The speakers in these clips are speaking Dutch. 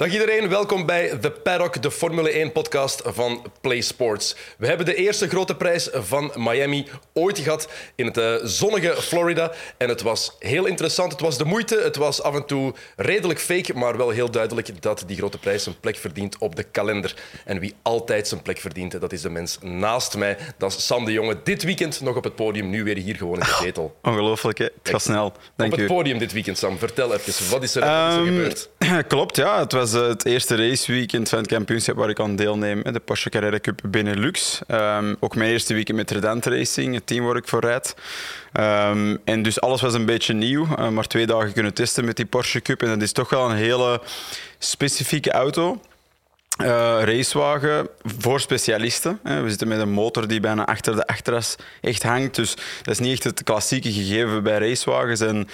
Dag iedereen, welkom bij The Paddock, de Formule 1-podcast van Play Sports. We hebben de eerste grote prijs van Miami ooit gehad in het uh, zonnige Florida. En het was heel interessant, het was de moeite, het was af en toe redelijk fake, maar wel heel duidelijk dat die grote prijs een plek verdient op de kalender. En wie altijd zijn plek verdient, dat is de mens naast mij. Dat is Sam de Jonge, dit weekend nog op het podium, nu weer hier gewoon in de zetel. Ongelooflijk, hè? het gaat snel. Dank op het podium dit weekend, Sam. Vertel even, wat is er, um, is er gebeurd? Klopt, ja. Het was uh, het eerste raceweekend van het kampioenschap waar ik aan deelneem. De Porsche Carrera Cup Benelux. Um, ook mijn eerste weekend met Redent Racing, het team waar ik voor rijd. Um, en dus alles was een beetje nieuw. Uh, maar twee dagen kunnen testen met die Porsche Cup. En dat is toch wel een hele specifieke auto. Uh, racewagen voor specialisten. We zitten met een motor die bijna achter de achteras echt hangt. Dus dat is niet echt het klassieke gegeven bij racewagens. En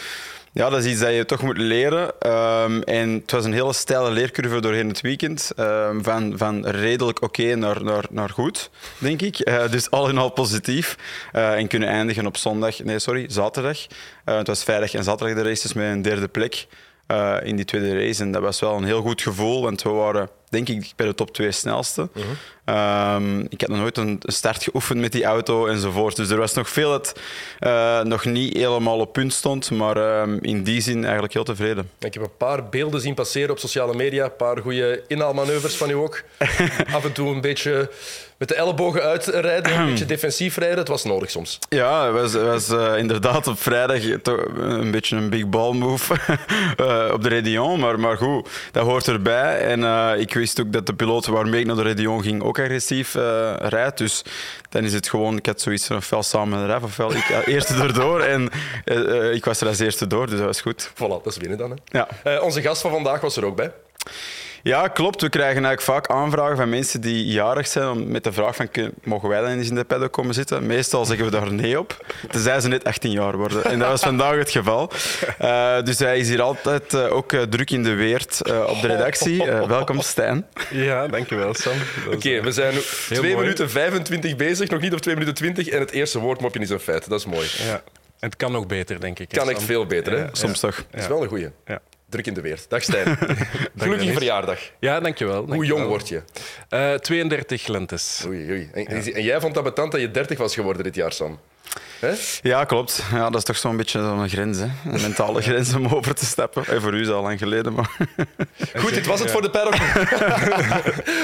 ja, dat is iets dat je toch moet leren. Um, en het was een hele steile leercurve doorheen het weekend. Um, van, van redelijk oké naar, naar, naar goed, denk ik. Uh, dus al in al positief. Uh, en kunnen eindigen op zondag, nee, sorry, zaterdag. Uh, het was vrijdag en zaterdag de races met een derde plek. In die tweede race. En dat was wel een heel goed gevoel, want we waren, denk ik, bij de top twee snelste. Uh -huh. um, ik heb nog nooit een start geoefend met die auto enzovoort. Dus er was nog veel dat uh, nog niet helemaal op punt stond, maar uh, in die zin eigenlijk heel tevreden. Ik heb een paar beelden zien passeren op sociale media, een paar goede inhaalmanoeuvres van u ook. Af en toe een beetje met de ellebogen uitrijden, een beetje defensief rijden. Het was nodig soms. Ja, het was, was uh, inderdaad op vrijdag een beetje een big ball move uh, op de Redion. Maar, maar goed, dat hoort erbij. En uh, ik wist ook dat de piloot waarmee ik naar de Redion ging ook agressief rijdt. Dus dan is het gewoon, ik had zoiets van ofwel samen met de ref, ofwel ik eerste erdoor. En ik was er als eerste door, dus dat was goed. Voilà, dat is winnen dan. Hè? Ja. onze gast van vandaag was er ook bij. Ja, klopt. We krijgen eigenlijk vaak aanvragen van mensen die jarig zijn met de vraag van mogen wij dan eens in de paddock komen zitten? Meestal zeggen we daar nee op, tenzij ze net 18 jaar worden. En dat was vandaag het geval. Uh, dus hij is hier altijd uh, ook uh, druk in de weert op de redactie. welkom Stijn. Ja, dankjewel Sam. Oké, okay, we zijn 2 minuten 25 bezig, nog niet op 2 minuten 20 en het eerste woordmopje is een feit. Dat is mooi. Ja. En het kan nog beter, denk ik. Kan echt veel beter, hè? Ja, Soms toch. Dat is wel een goeie. Ja. Druk in de weer. Dag Stijn. Gelukkige verjaardag. Ja, dankjewel. dankjewel. Hoe jong word je? Uh, 32 lentes. Oei, oei. En, ja. en, jij vond dat betant dat je 30 was geworden dit jaar, Sam? He? Ja, klopt. Ja, dat is toch zo'n beetje een grens, hè? een mentale grens om over te stappen. En voor u is dat al lang geleden. Maar... Goed, dit was het voor de paddock.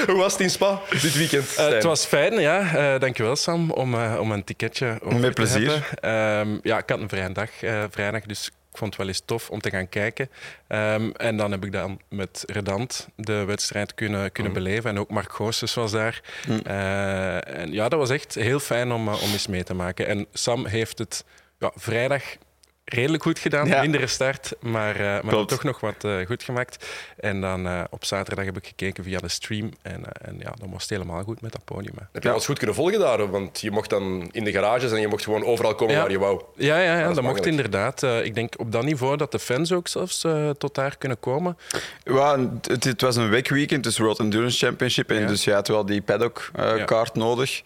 Hoe was het in Spa dit weekend? Uh, het was fijn, ja. Uh, dankjewel, Sam, om, uh, om een ticketje over Met plezier. Um, ja, ik had een vrije dag, vrijdag, dus ik vond het wel eens tof om te gaan kijken. Um, en dan heb ik dan met Redant de wedstrijd kunnen, kunnen mm. beleven. En ook Mark Goossens was daar. Mm. Uh, en ja, dat was echt heel fijn om, om eens mee te maken. En Sam heeft het ja, vrijdag redelijk goed gedaan. Ja. Mindere start, maar, uh, maar toch nog wat uh, goed gemaakt. En dan uh, op zaterdag heb ik gekeken via de stream. En, en ja, dan was het helemaal goed met dat podium. Hè. Heb je alles goed kunnen volgen daar? Want je mocht dan in de garages en je mocht gewoon overal komen ja. waar je wou. Ja, ja, ja dat, dat mocht inderdaad. ik denk op dat niveau dat de fans ook zelfs tot daar kunnen komen. Ja, het, het was een weekweekend, dus World Endurance Championship. En ja. dus je had wel die paddock-kaart nodig.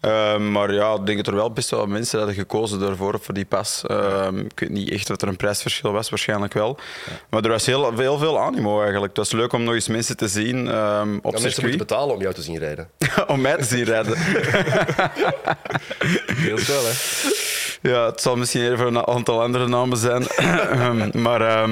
Uh, maar ja, ik denk dat er wel best wel mensen hadden gekozen daarvoor, voor die pas. Uh, ik weet niet echt wat er een prijsverschil was, waarschijnlijk wel. Ja. Maar er was heel, heel veel animo eigenlijk. Het was leuk om nog eens mensen te zien um, op ja, Mensen moeten betalen om jou te zien rijden. om mij te zien rijden. Heel wel, hè? Ja, het zal misschien even een aantal andere namen zijn. maar...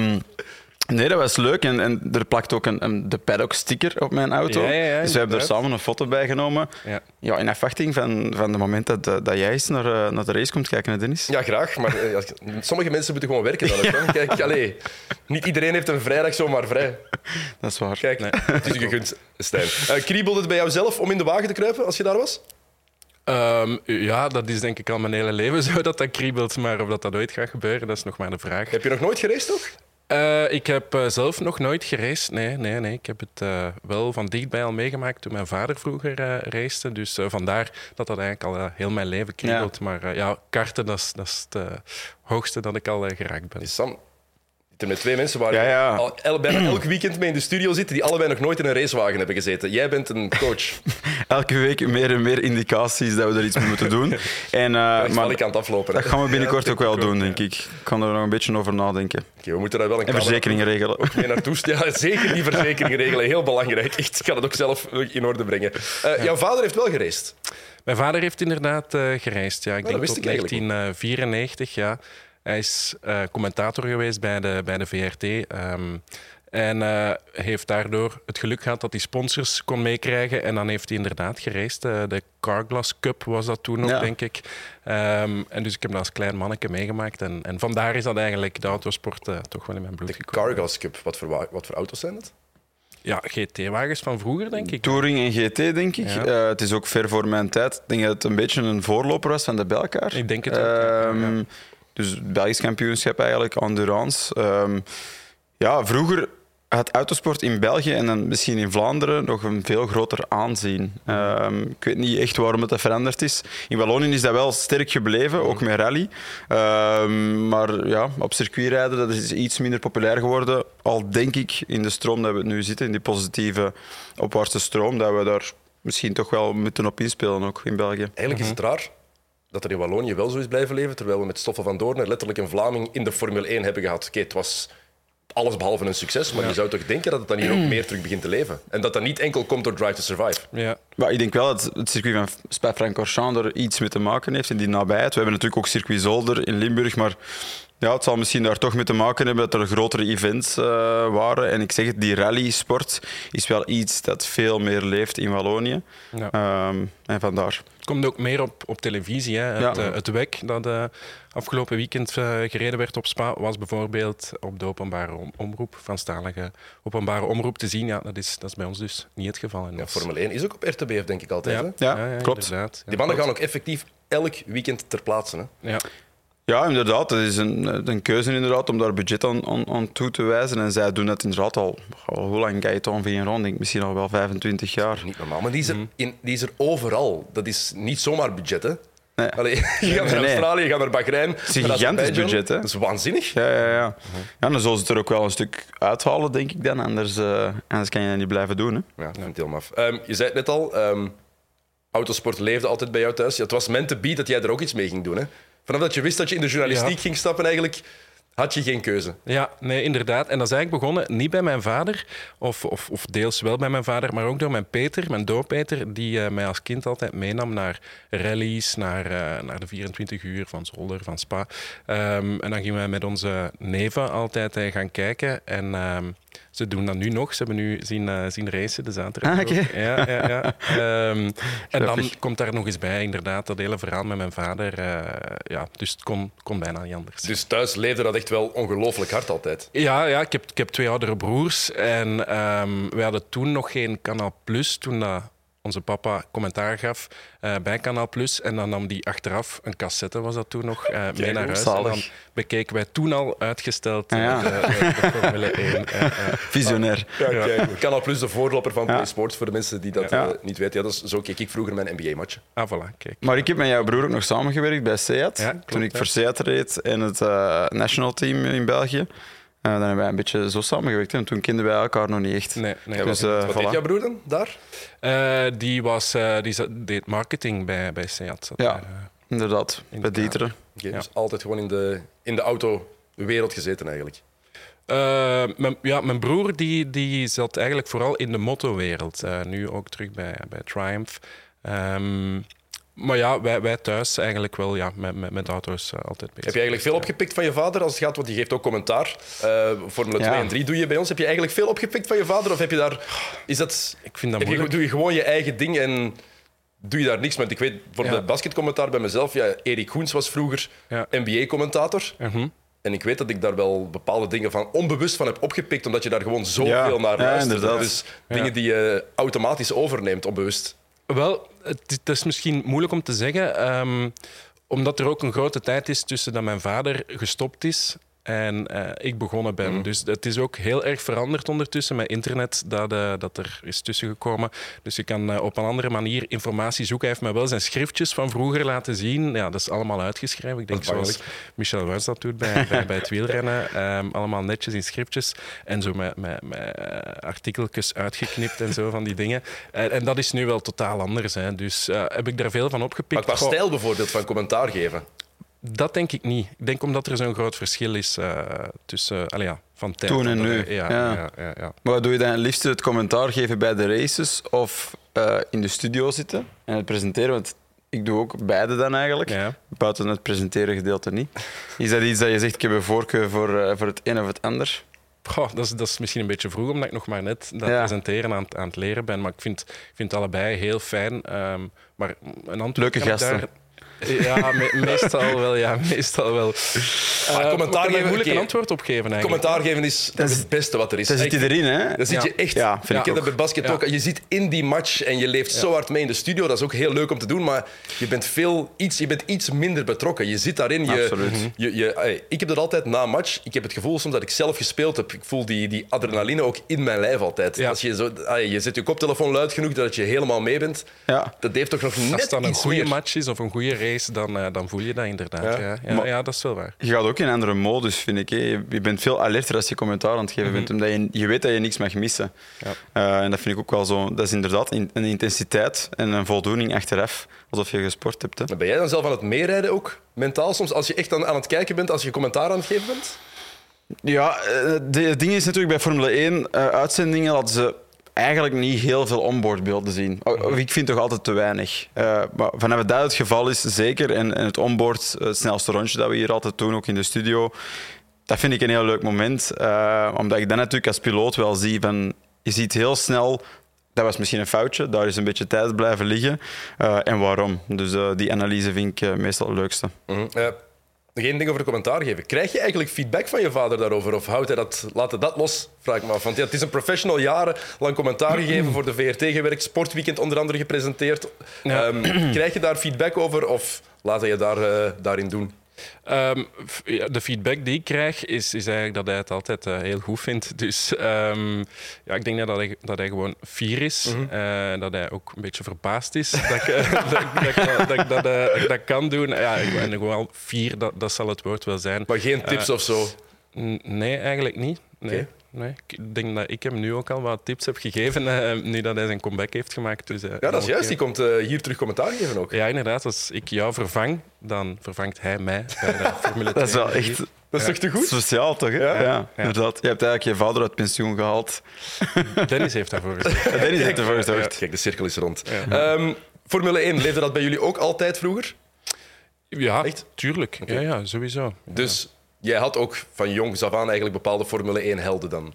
Nee, dat was leuk. En, en er plakt ook een, een de paddock-sticker op mijn auto. Ja, ja, ja, dus we hebben er samen een foto bij genomen. Ja. Ja, in afwachting van, van het moment dat, dat jij eens naar, uh, naar de race komt kijken, Dennis. Ja, graag. Maar uh, sommige mensen moeten gewoon werken. Dan ook, Kijk, allez, niet iedereen heeft een vrijdag zomaar vrij. Dat is waar. Kijk, nee. het is gegund, Stijn. Uh, kriebelde het bij jou zelf om in de wagen te kruipen als je daar was? Um, ja, dat is denk ik al mijn hele leven zo dat dat kriebelt. Maar of dat, dat ooit gaat gebeuren, dat is nog maar de vraag. Heb je nog nooit gereisd, toch? Uh, ik heb uh, zelf nog nooit gereisd. Nee, nee, nee. Ik heb het uh, wel van dichtbij al meegemaakt toen mijn vader vroeger uh, reisde. Dus vandaar dat dat eigenlijk al heel mijn leven kriebelt. Ja. Maar ja, karten, dat is, het hoogste dat ik al geraakt ben. Sam, Er met twee mensen waar Ja, ja. al el- bijna elk weekend mee in de studio zitten, die allebei nog nooit in een racewagen hebben gezeten. Jij bent een coach. Elke week meer en meer indicaties dat we er iets mee moeten doen. En, eh, Maar maar ik aan het aflopen. hè. dat gaan we binnenkort Ja, ook wel doen, ook, denk ik. Ik kan er nog een beetje over nadenken. Oké, we moeten daar wel een En verzekeringen regelen. mee naartoe. Ja, zeker die verzekeringen regelen. Heel belangrijk. Echt, ik ga het ook zelf in orde brengen. Eh, Jouw vader heeft wel geraced. Mijn vader heeft inderdaad eh gereisd. Ja, ik dat denk wist tot ik eigenlijk niet. 1994. Ja. Hij is eh, commentator geweest bij de, bij de VRT. ehm, en eh, heeft daardoor het geluk gehad dat hij sponsors kon meekrijgen. En dan heeft hij inderdaad gereisd. Eh, de Carglass Cup was dat toen nog, Ja. denk ik. Ehm, en dus ik heb dat als klein manneke meegemaakt. En, en vandaar is dat eigenlijk de autosport eh, toch wel in mijn bloed De gekomen. Carglass Cup. Wat voor, wa- wat voor auto's zijn dat? Ja, GT-wagens van vroeger, denk ik. Touring en GT, denk ik. Ja. Eh, het is ook ver voor mijn tijd. Ik denk dat het een beetje een voorloper was van de Belkaar. Ik denk het ook. Ehm, Ja. Dus het Belgisch kampioenschap eigenlijk, endurance. Ehm, ja, vroeger had autosport in België en dan misschien in Vlaanderen nog een veel groter aanzien. Ehm, ik weet niet echt waarom het veranderd is. In Wallonië is dat wel sterk gebleven, ook met rally. Ehm, maar ja, op circuitrijden dat is iets minder populair geworden. Al denk ik in de stroom dat we nu zitten, in die positieve opwaartse stroom, dat we daar misschien toch wel moeten op inspelen, ook in België. Eigenlijk is het raar dat er in Wallonië wel zo is blijven leven, terwijl we met Stoffel van Doorn letterlijk een Vlaming in de Formule 1 hebben gehad. Oké, het was alles behalve een succes, maar je zou toch denken dat het dan hier ook meer terug begint te leven. En dat dat niet enkel komt door Drive to Survive. Ja. Maar ik denk wel dat het circuit van Spa-Francorchamps er iets mee te maken heeft in die nabijheid. We hebben natuurlijk ook circuit Zolder in Limburg, maar ja, het zal misschien daar toch mee te maken hebben dat er grotere events eh, waren. En ik zeg het, die rally-sport is wel iets dat veel meer leeft in Wallonië. Ja. Ehm, en vandaar. Het komt ook meer op, op televisie. Hè. Het, Ja. eh, het WEC dat eh, afgelopen weekend gereden werd op Spa, was bijvoorbeeld op de openbare om- omroep, Franstalige openbare omroep te zien. Ja, dat is, dat is bij ons dus niet het geval. Ja, Formule 1 is ook op RTBF, denk ik altijd. hè? ja, Ja, klopt. Die mannen gaan ook effectief elk weekend ter plaatse. Hè? Ja. Ja, inderdaad. Het is een, een keuze inderdaad, om daar budget aan, aan, aan toe te wijzen. En zij doen dat inderdaad al... al hoe lang ga je het ongeveer rond? Ik denk misschien al wel 25 jaar. Niet normaal, maar die is, er in, die is er overal. Dat is niet zomaar budget, hè? Nee. Allee, je gaat naar Nee, nee. Australië, je gaat naar Bahrein. is een gigantisch budget, hè? Dat is waanzinnig. Ja, ja, ja. ja dan zullen ze het er ook wel een stuk uithalen, denk ik dan. Anders, eh, anders kan je dat niet blijven doen. Hè. Ja, ik vind het heel maf. Ehm, je zei het net al, ehm, autosport leefde altijd bij jou thuis. Ja, het was meant to be dat jij er ook iets mee ging doen. Hè? Vanaf dat je wist dat je in de journalistiek Ja. ging stappen, eigenlijk, had je geen keuze. Ja, nee, inderdaad. En dat is eigenlijk begonnen niet bij mijn vader, of, of, of deels wel bij mijn vader, maar ook door mijn Peter, mijn doorpeter, die eh, mij als kind altijd meenam naar rallies, naar, eh, naar de 24 uur van Zolder, van Spa. Ehm, en dan gingen wij met onze neven altijd eh, gaan kijken. En ehm, ze doen dat nu nog. Ze hebben nu zien, eh, zien racen de zaterdag. Ah. Ja, ja, ja. Ehm, en dan komt daar nog eens bij, inderdaad, dat hele verhaal met mijn vader. eh, ja, dus het kon, kon bijna niet anders. Dus thuis leefde dat echt wel ongelooflijk hard altijd. Ja, ja ik, heb, ik heb twee oudere broers. En ehm we hadden toen nog geen Kanaal Plus. Toen dat onze papa commentaar gaf eh, bij Kanaal Plus. En dan nam die achteraf, een cassette was dat toen nog, eh, mee naar huis. En dan bekeken wij toen al uitgesteld Ah, ja. eh, de, de, de Formule 1. eh, eh. Visionair. Ja, Canal Plus, de voorloper van Play Sports, voor de mensen die dat Ja. niet weten. Ja, dat is, zo keek ik vroeger mijn NBA-matchen. Ah, voilà, kijk. Maar ik heb met jouw broer ook nog samengewerkt bij Seat. Ja, klopt, toen ik voor Seat reed en het eh, national team in België. Eh, dan hebben wij een beetje zo samengewerkt. hè. En toen kenden wij elkaar nog niet echt. Nee, nee. Dus, wat eh, wat deed voilà. jouw broer dan daar? Eh, die, was, eh, die zat- deed marketing bij, bij Seat. Zat Ja. daar, Inderdaad, bij. Dieteren. Oké, Ja. Dus altijd gewoon in de, in de autowereld gezeten eigenlijk. Eh, mijn, ja, mijn broer die, die zat eigenlijk vooral in de mottowereld. Eh nu ook terug bij, bij Triumph. Ehm, maar ja, wij, wij thuis eigenlijk wel ja, met, met, met auto's eh, altijd bezig. Heb je eigenlijk veel opgepikt van je vader als het gaat, want die geeft ook commentaar. Eh, Formule Ja. 2 en 3 doe je bij ons. Heb je eigenlijk veel opgepikt van je vader? Of heb je daar, is dat, Ik vind dat je, moeilijk. doe je gewoon je eigen ding en doe je daar niks met? Ik weet voor Ja. de basketcommentaar bij mezelf, ja, Erik Goens was vroeger Ja. NBA-commentator. Mhm. En ik weet dat ik daar wel bepaalde dingen van onbewust van heb opgepikt, omdat je daar gewoon zoveel Ja. naar Ja, luistert. inderdaad. dus Ja. dingen die je automatisch overneemt, onbewust. Wel, het, is- misschien moeilijk om te zeggen, ehm, omdat er ook een grote tijd is tussen dat mijn vader gestopt is en eh, ik begonnen ben. Dus het is ook heel erg veranderd ondertussen met internet dat, eh, dat er is tussengekomen. Dus je kan eh, op een andere manier informatie zoeken. Hij heeft mij wel zijn schriftjes van vroeger laten zien. Ja, dat is allemaal uitgeschreven. Ik denk zoals Michel Wuits dat doet bij, bij, bij het wielrennen. Ehm, allemaal netjes in schriftjes en zo met, met, met artikeltjes uitgeknipt en zo van die dingen. En, en dat is nu wel totaal anders. Hè. Dus heb ik daar veel van Maar opgepikt. qua Goh, stijl bijvoorbeeld van commentaar geven. Dat denk ik niet. Ik denk omdat er zo'n groot verschil is eh, tussen allee, ja, van tijd Toen en nu, Ja, ja. ja. Maar wat doe je dan het liefst het commentaar geven bij de races of eh, in de studio zitten en het presenteren? Want ik doe ook beide dan eigenlijk, Ja. buiten het presenteren gedeelte niet. Is dat iets dat je zegt, ik heb een voorkeur voor, eh, voor het een of het ander? Goh, dat, is, dat is misschien een beetje vroeg, omdat ik nog maar net dat Ja. presenteren aan, het- aan het leren ben. Maar ik vind, ik vind het allebei heel fijn. Ehm, maar een antwoord Leuke gasten. daar- Ja, me- meestal wel. Ja, meestal wel. commentaar Eh, daar geven, moeilijk een antwoord op geven eigenlijk. Commentaar geven is, dat is het beste wat er is. Dan zit hij erin, hè? Dan zit Ja. je echt. Ja, vind ik ik heb dat bij basket Ja. ook. Je zit in die match en je leeft zo hard mee in de studio. Dat is ook heel leuk om te doen, maar je bent, veel, iets, je bent iets minder betrokken. Je zit daarin. Je, Absoluut. Je, je, ey, ik heb dat altijd na een match. Ik heb het gevoel soms dat ik zelf gespeeld heb. Ik voel die, die adrenaline ook in mijn lijf altijd. Ja. Als je, zo, je zet je koptelefoon luid genoeg dat je helemaal mee bent. Ja. Dat heeft toch nog Als net het dan een iets goede match is of een goede race, dan, eh, dan voel je dat inderdaad. Ja. Ja, ja, Maar- ja, dat is wel waar. Je gaat ook in een andere modus, vind ik. Hè. Je- bent veel alerter als je commentaar aan het geven bent, omdat je, je weet dat je niks mag missen. Ja. Eh, en dat vind ik ook wel zo. Dat is inderdaad in- een intensiteit en een voldoening achteraf, alsof je gesport hebt. Hè. Maar Ben jij dan zelf aan het meerijden ook? Mentaal soms? Als je echt aan, aan het kijken bent, als je commentaar aan het geven bent? Ja, eh, de- het ding is natuurlijk bij Formule 1 eh, uitzendingen dat ze eigenlijk niet heel veel onboardbeelden zien. O- of Ik vind toch altijd te weinig. Eh, maar vanaf dat het geval is, zeker. En het onboard, eh, het snelste rondje dat we hier altijd doen, ook in de studio, dat vind ik een heel leuk moment. eh, omdat ik dan natuurlijk als piloot wel zie van... Je ziet heel snel... Dat was misschien een foutje, daar is een beetje tijd blijven liggen. Eh, en waarom? Dus eh, die analyse vind ik eh, meestal het leukste. Eh, nog één ding over de commentaar geven. Krijg je eigenlijk feedback van je vader daarover? Of houdt hij dat, laat hij dat los? Vraag ik me af. Want ja, het is een professional, jarenlang commentaar gegeven, voor de VRT gewerkt, Sportweekend onder andere gepresenteerd. Ja. Ehm, krijg je daar feedback over of laat hij je daar, eh, daarin doen? Ehm, de feedback die ik krijg is, is eigenlijk dat hij het altijd eh, heel goed vindt. Dus ehm, ja, ik denk dat hij, dat hij gewoon fier is. eh, dat hij ook een beetje verbaasd is dat ik, eh, dat, ik- dat, dat, kan doen. Ja, en gewoon fier, dat, dat zal het woord wel zijn. Maar geen tips of zo? Nee, eigenlijk niet. Nee. Nee. Ik denk dat ik hem nu ook al wat tips heb gegeven, eh, nu dat hij zijn comeback heeft gemaakt. Dus, eh, Ja, dat is juist. Die komt eh, hier terug commentaar geven ook. Ja, inderdaad. Als ik jou vervang, dan vervangt hij mij bij de Formule 2. Dat is wel echt Dat is toch te goed? speciaal, toch? Hè? Ja. Ja, inderdaad. Je hebt eigenlijk je vader uit pensioen gehaald. Dennis heeft daarvoor gezorgd. En Dennis heeft ervoor gezorgd. Kijk, de cirkel is rond. Ehm, Formule 1, leefde dat bij jullie ook altijd vroeger? Ja, Echt? tuurlijk. Ja, ja, sowieso. Dus jij had ook van jongs af aan eigenlijk bepaalde Formule 1 helden dan.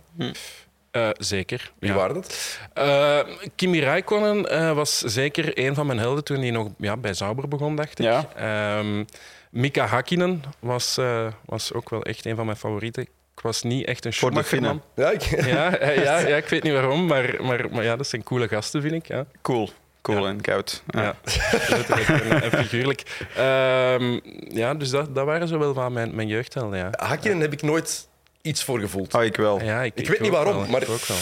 Eh, zeker. Wie ja. waren dat? Eh, Kimi Räikkönen eh, was zeker een van mijn helden toen hij nog ja, bij Sauber begon, dacht ik. Ja. Ehm, Mika Hakkinen was, eh, was ook wel echt een van mijn favorieten. Ik was niet echt een Schumacherman. Ja, ik... Ja, ja, ja, ik weet niet waarom, maar, maar, maar ja, dat zijn coole gasten, vind ik. Ja. Cool. Cool Ja. en koud. Ja. En, en figuurlijk. Ehm, ja, dus dat, dat waren zo wel van mijn, mijn jeugdhelden, ja. Hakkinen heb ik nooit iets voor gevoeld. Ah, ik wel. ja Ik weet niet waarom, wel, maar- ik ook wel.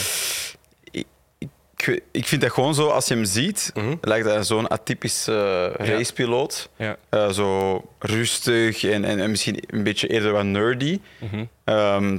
Ik, ik vind dat gewoon zo, als je hem ziet, Mhm. lijkt hij zo'n atypische uh, racepiloot. Ja. Eh, zo rustig en, en, en misschien een beetje eerder wat nerdy. Mhm. Ehm,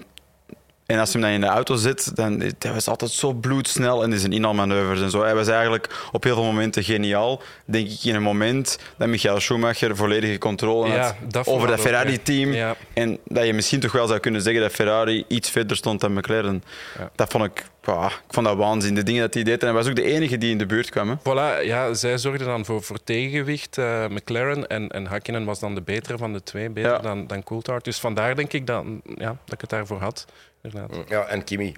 en als je hem dan in de auto zit, dan hij was altijd zo bloedsnel en die zijn inhaalmanoeuvres en zo. Hij was eigenlijk op heel veel momenten geniaal. Denk ik in een moment dat Michael Schumacher volledige controle Ja, had dat over dat Ferrari-team. Ja. En dat je misschien toch wel zou kunnen zeggen dat Ferrari iets verder stond dan McLaren. Ja. Dat vond ik, ik vond dat waanzin, de dingen dat hij deed. En hij was ook de enige die in de buurt kwam. Hè. Voilà, ja, zij zorgden dan voor, voor tegengewicht, eh, McLaren. En, en Hakkinen was dan de betere van de twee, beter dan, dan Coulthard. Dus vandaar denk ik dat, ja, dat ik het daarvoor had. Inderdaad. Ja, en Kimi.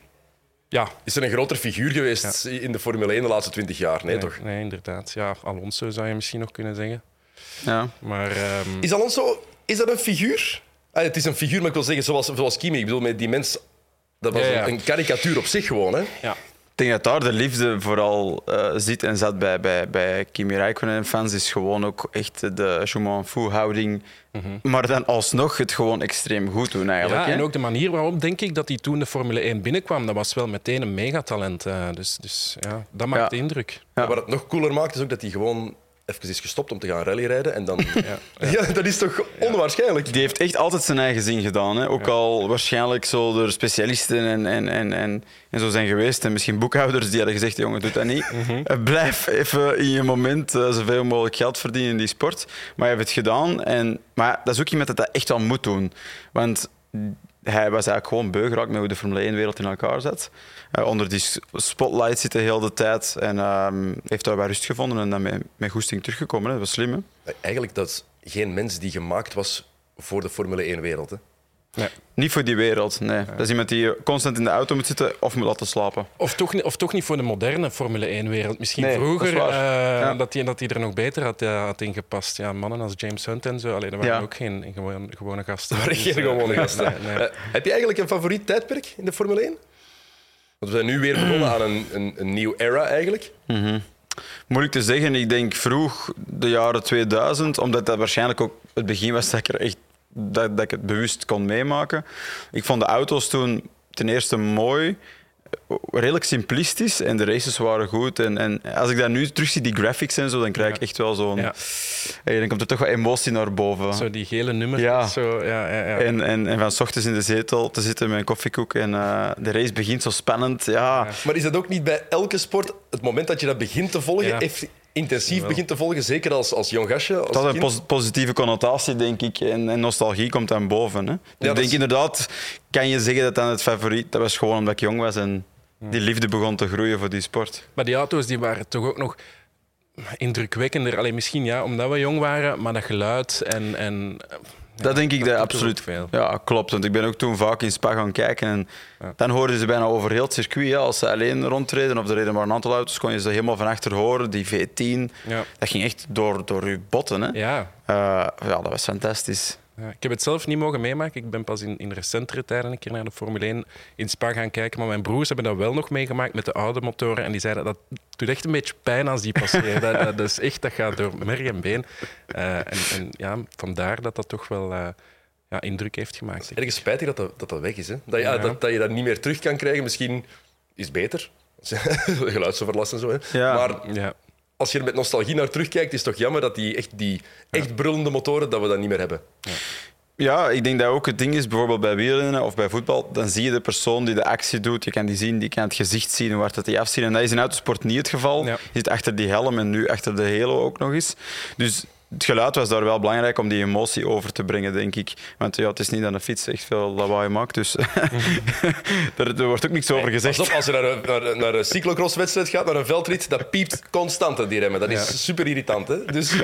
Ja, Is er een groter figuur geweest in de Formule 1 de laatste 20 jaar? Nee, toch? Nee, inderdaad. Ja, Alonso zou je misschien nog kunnen zeggen. Ja. Maar ehm, Is Alonso, is dat een figuur? Ah, het is een figuur, maar ik wil zeggen zoals, zoals Kimi. Ik bedoel, met die mens, dat was Ja, ja. Een, een karikatuur op zich gewoon. Hè? ja, denk dat daar de liefde vooral uh, zit en zat bij, bij, bij Kimi Räikkönen en fans. Is gewoon ook echt de je m'en fous houding. Mm -hmm. Maar dan alsnog het gewoon extreem goed doen eigenlijk. Ja, en ook de manier waarop denk ik dat hij toen de Formule 1 binnenkwam. Dat was wel meteen een megatalent. Uh, dus, dus ja, dat maakt ja. indruk. Ja. Wat het nog cooler maakt is ook dat hij gewoon even is gestopt om te gaan rallyrijden. En dan... ja, ja. dat is toch onwaarschijnlijk? Die heeft echt altijd zijn eigen zin gedaan. Hè? Ook al waarschijnlijk zo door specialisten en, en, en, en, en zo zijn geweest. En misschien boekhouders die hadden gezegd, jongen, doe dat niet. Mhm. Blijf even in je moment uh, zoveel mogelijk geld verdienen in die sport. Maar je hebt het gedaan. En, maar dat is ook iemand dat dat echt wel moet doen. Want hij was eigenlijk gewoon beu geraakt met hoe de Formule 1-wereld in elkaar zat. Uh, onder die spotlight zitten heel de tijd en uh, heeft daar wel rust gevonden en dan met, met goesting teruggekomen. Dat was slim. Eigenlijk dat geen mens die gemaakt was voor de Formule 1-wereld. Nee. Niet voor die wereld, nee. Ja. Dat is iemand die constant in de auto moet zitten of moet laten slapen. Of toch, of toch niet voor de moderne Formule 1-wereld. Misschien nee, vroeger dat, uh, ja. dat, die, dat die er nog beter had, uh, had ingepast. Ja, mannen als James Hunt en zo, alleen, dat waren ja. ook geen gewone, gewone gasten. Dat waren geen gewone gasten. nee, uh, heb je eigenlijk een favoriet tijdperk in de Formule 1? Want we zijn nu weer begonnen aan een, een, een nieuw era eigenlijk. Mm -hmm. Moeilijk te zeggen. Ik denk vroeg de jaren 2000, omdat dat waarschijnlijk ook het begin was dat ik er echt dat, dat ik het bewust kon meemaken. Ik vond de auto's toen ten eerste mooi, redelijk simplistisch en de races waren goed. En, en als ik dat nu terugzie, die graphics en zo, dan krijg ik echt wel zo'n... Ja. Hey, dan komt er toch wat emotie naar boven. Zo die gele nummers. Ja. Zo, ja, ja, ja. En, en, en van s ochtends in de zetel te zitten met een koffiekoek en uh, de race begint zo spannend. Ja. Maar is dat ook niet bij elke sport, het moment dat je dat begint te volgen, heeft intensief begint te volgen, zeker als, als jong gastje. Als dat is een pos positieve connotatie, denk ik. En, en nostalgie komt dan boven. Hè. Ja, ik denk is... inderdaad, kan je zeggen dat dan het favoriet... Dat was gewoon omdat ik jong was en die liefde begon te groeien voor die sport. Maar die auto's die waren toch ook nog indrukwekkender. Alleen misschien ja, omdat we jong waren, maar dat geluid en... en dat denk ik dat, absoluut. Veel. Ja, klopt. Want ik ben ook toen vaak in Spa gaan kijken. En dan hoorden ze bijna over heel het circuit. Ja, als ze alleen rondreden of er reden maar een aantal auto's, kon je ze helemaal van achter horen. Die V10, ja. dat ging echt door, door je botten. Hè. Ja. Uh, ja, dat was fantastisch. Ja, ik heb het zelf niet mogen meemaken. Ik ben pas in, in recentere tijden een keer naar de Formule 1 in Spa gaan kijken. Maar mijn broers hebben dat wel nog meegemaakt met de oude motoren. En die zeiden dat doet echt een beetje pijn als die passeren. dat, dat, is echt, dat gaat door merg en been. Uh, en, en, ja, vandaar dat dat toch wel uh, ja, indruk heeft gemaakt. Ergens spijtig dat dat, dat, dat weg is. Hè? Dat, ja, Dat, dat je dat niet meer terug kan krijgen. Misschien is het beter. Geluidsoverlast en zo. Hè? Ja. Maar ja als je er met nostalgie naar terugkijkt, is het toch jammer dat die echt, die echt brullende motoren, dat we dat niet meer hebben. Ja. Ja, ik denk dat ook het ding is, bijvoorbeeld bij wielrennen of bij voetbal, dan zie je de persoon die de actie doet. Je kan die zien, die kan het gezicht zien, hoe hard dat die afzien. En dat is in autosport niet het geval. Ja. Je zit achter die helm en nu achter de halo ook nog eens. Dus het geluid was daar wel belangrijk om die emotie over te brengen, denk ik. Want ja, het is niet dat een fiets echt veel lawaai maakt, dus er, wordt ook niks over gezegd. Pas op, als je naar een, naar, naar een cyclocrosswedstrijd gaat, naar een veldrit, dat piept constant, die remmen. Dat is ja. super irritant, hè? dus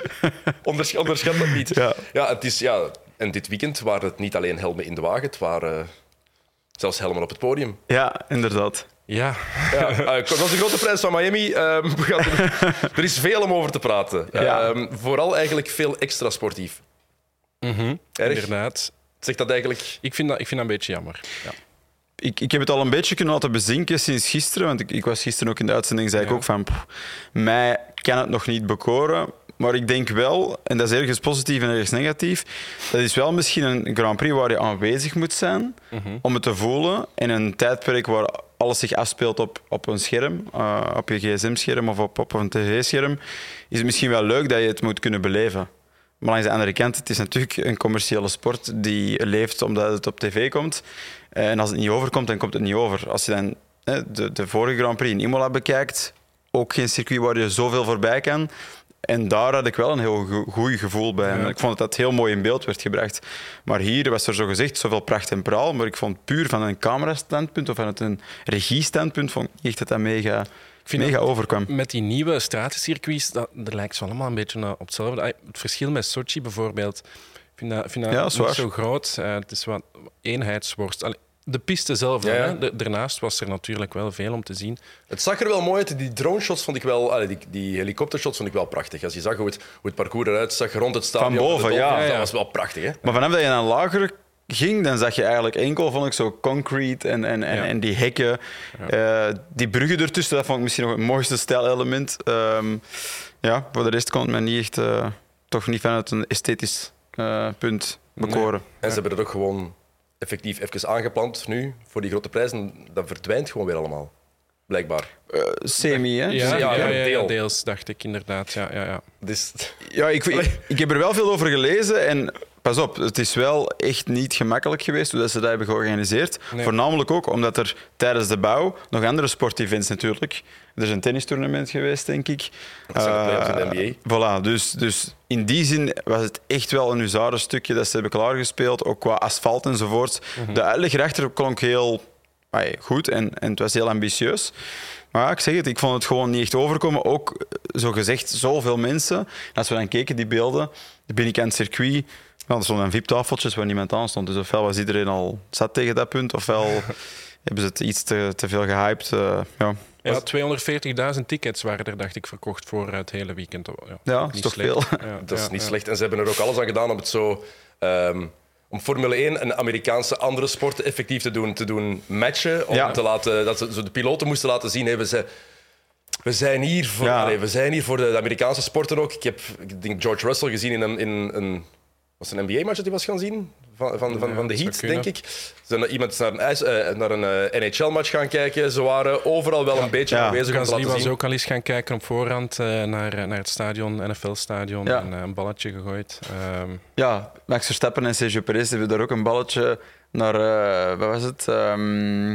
onderschat, onderschat dat niet. Ja. ja, het is... Ja, en dit weekend waren het niet alleen helmen in de wagen, het waren zelfs helmen op het podium. Ja, inderdaad. Ja. ja uh, dat was de grote prijs van Miami. Um, er is veel om over te praten. Ja. Um, vooral eigenlijk veel extra sportief. Mm -hmm. Inderdaad. Zegt dat eigenlijk... Ik vind dat, ik vind dat een beetje jammer. Ja. Ik, ik heb het al een beetje kunnen laten bezinken sinds gisteren. Want ik, ik was gisteren ook in de uitzending, zei ja. ik ook van... Pff, mij kan het nog niet bekoren. Maar ik denk wel, en dat is ergens positief en ergens negatief, dat is wel misschien een Grand Prix waar je aanwezig moet zijn mm -hmm. om het te voelen. In een tijdperk waar alles zich afspeelt op, op een scherm, uh, op je gsm-scherm of op, op een tv-scherm, is het misschien wel leuk dat je het moet kunnen beleven. Maar langs de andere kant, het is natuurlijk een commerciële sport die leeft omdat het op tv komt. En als het niet overkomt, dan komt het niet over. Als je dan de, de vorige Grand Prix in Imola bekijkt, ook geen circuit waar je zoveel voorbij kan, en daar had ik wel een heel goed gevoel bij. Ja. Ik vond dat dat heel mooi in beeld werd gebracht. Maar hier was er zo gezegd zoveel pracht en praal. Maar ik vond puur van een camerastandpunt of vanuit een regiestandpunt vond ik echt dat dat mega, ik vind mega overkwam. Met die nieuwe stratencircuits, dat, dat lijkt zo allemaal een beetje op hetzelfde. Het verschil met Sochi bijvoorbeeld, ik vind dat, vind dat ja, niet zo groot. Uh, het is wat eenheidsworst. Allee, de piste zelf. Ja, ja. De, daarnaast was er natuurlijk wel veel om te zien. Het zag er wel mooi uit. Die drone shots vond ik wel, allee, die, die helikoptershots vond ik wel prachtig. Als je zag hoe het, hoe het parcours eruit zag rond het stadion. Van boven, ja. Dat was wel prachtig. Hè? Maar vanaf dat je een lagere ging, dan zag je eigenlijk enkel, vond ik, zo concrete en, en, en, Ja. en die hekken. Eh, die bruggen ertussen, dat vond ik misschien nog het mooiste stijlelement. Ehm, ja, voor de rest kon het me niet echt, eh, toch niet vanuit een esthetisch eh, punt bekoren. En ze hebben het ook gewoon effectief even aangeplant nu voor die grote prijzen. Dat verdwijnt gewoon weer allemaal. Blijkbaar. Eh, semi, hè? Ja, ja, ja, ja, een ja, deel. deels dacht ik inderdaad. Ja, ja, ja. Dus, Ja, ik, ik, ik heb er wel veel over gelezen en pas op, het is wel echt niet gemakkelijk geweest hoe dat ze dat hebben georganiseerd. Nee. Voornamelijk ook omdat er tijdens de bouw nog andere sportevents natuurlijk. Er is een tennistournament geweest, denk ik. Dat zijn de playoffs in de Eh, Voilà, dus, dus in die zin was het echt wel een huzarenstukje dat ze hebben klaargespeeld, ook qua asfalt enzovoort. Mhm. De uitleg erachter klonk heel goed en, en het was heel ambitieus. Maar ja, ik zeg het, ik vond het gewoon niet echt overkomen. Ook, eh, zo gezegd, zoveel mensen. En als we dan keken, die beelden, de binnenkant circuit, wel, er stonden VIP-tafeltjes waar niemand aan stond. Dus ofwel was iedereen al zat tegen dat punt, ofwel hebben ze het iets te, te veel gehyped. eh, ja. Ja, 240.000 tickets waren er, dacht ik, verkocht voor het hele weekend. Ja, Ja, is niet toch slecht. veel. Ja, dat is niet ja. slecht. En ze hebben er ook alles aan gedaan om het zo... ehm, om Formule 1 en Amerikaanse andere sporten effectief te doen, te doen matchen. Om Ja. te laten, dat ze zo de piloten moesten laten zien, hey, we, zijn, we, zijn hier voor, Ja. allee, we zijn hier voor de, de Amerikaanse sporten ook. Ik heb ik denk George Russell gezien in een, in een, was een NBA-match dat hij was gaan zien? Van, van, van, Ja, van de Heat, denk ik. Zijn er iemand naar een, ijs- eh, naar een eh, NHL-match gaan kijken. Ze waren overal wel een beetje Ja. aanwezig Gasly laten was ook al eens gaan kijken op voorhand eh, naar, naar het stadion, NFL-stadion, Ja. en eh, een balletje gegooid. Ehm, Ja, Max Verstappen en Sergio Perez hebben daar ook een balletje naar, eh, wat was het? Ehm,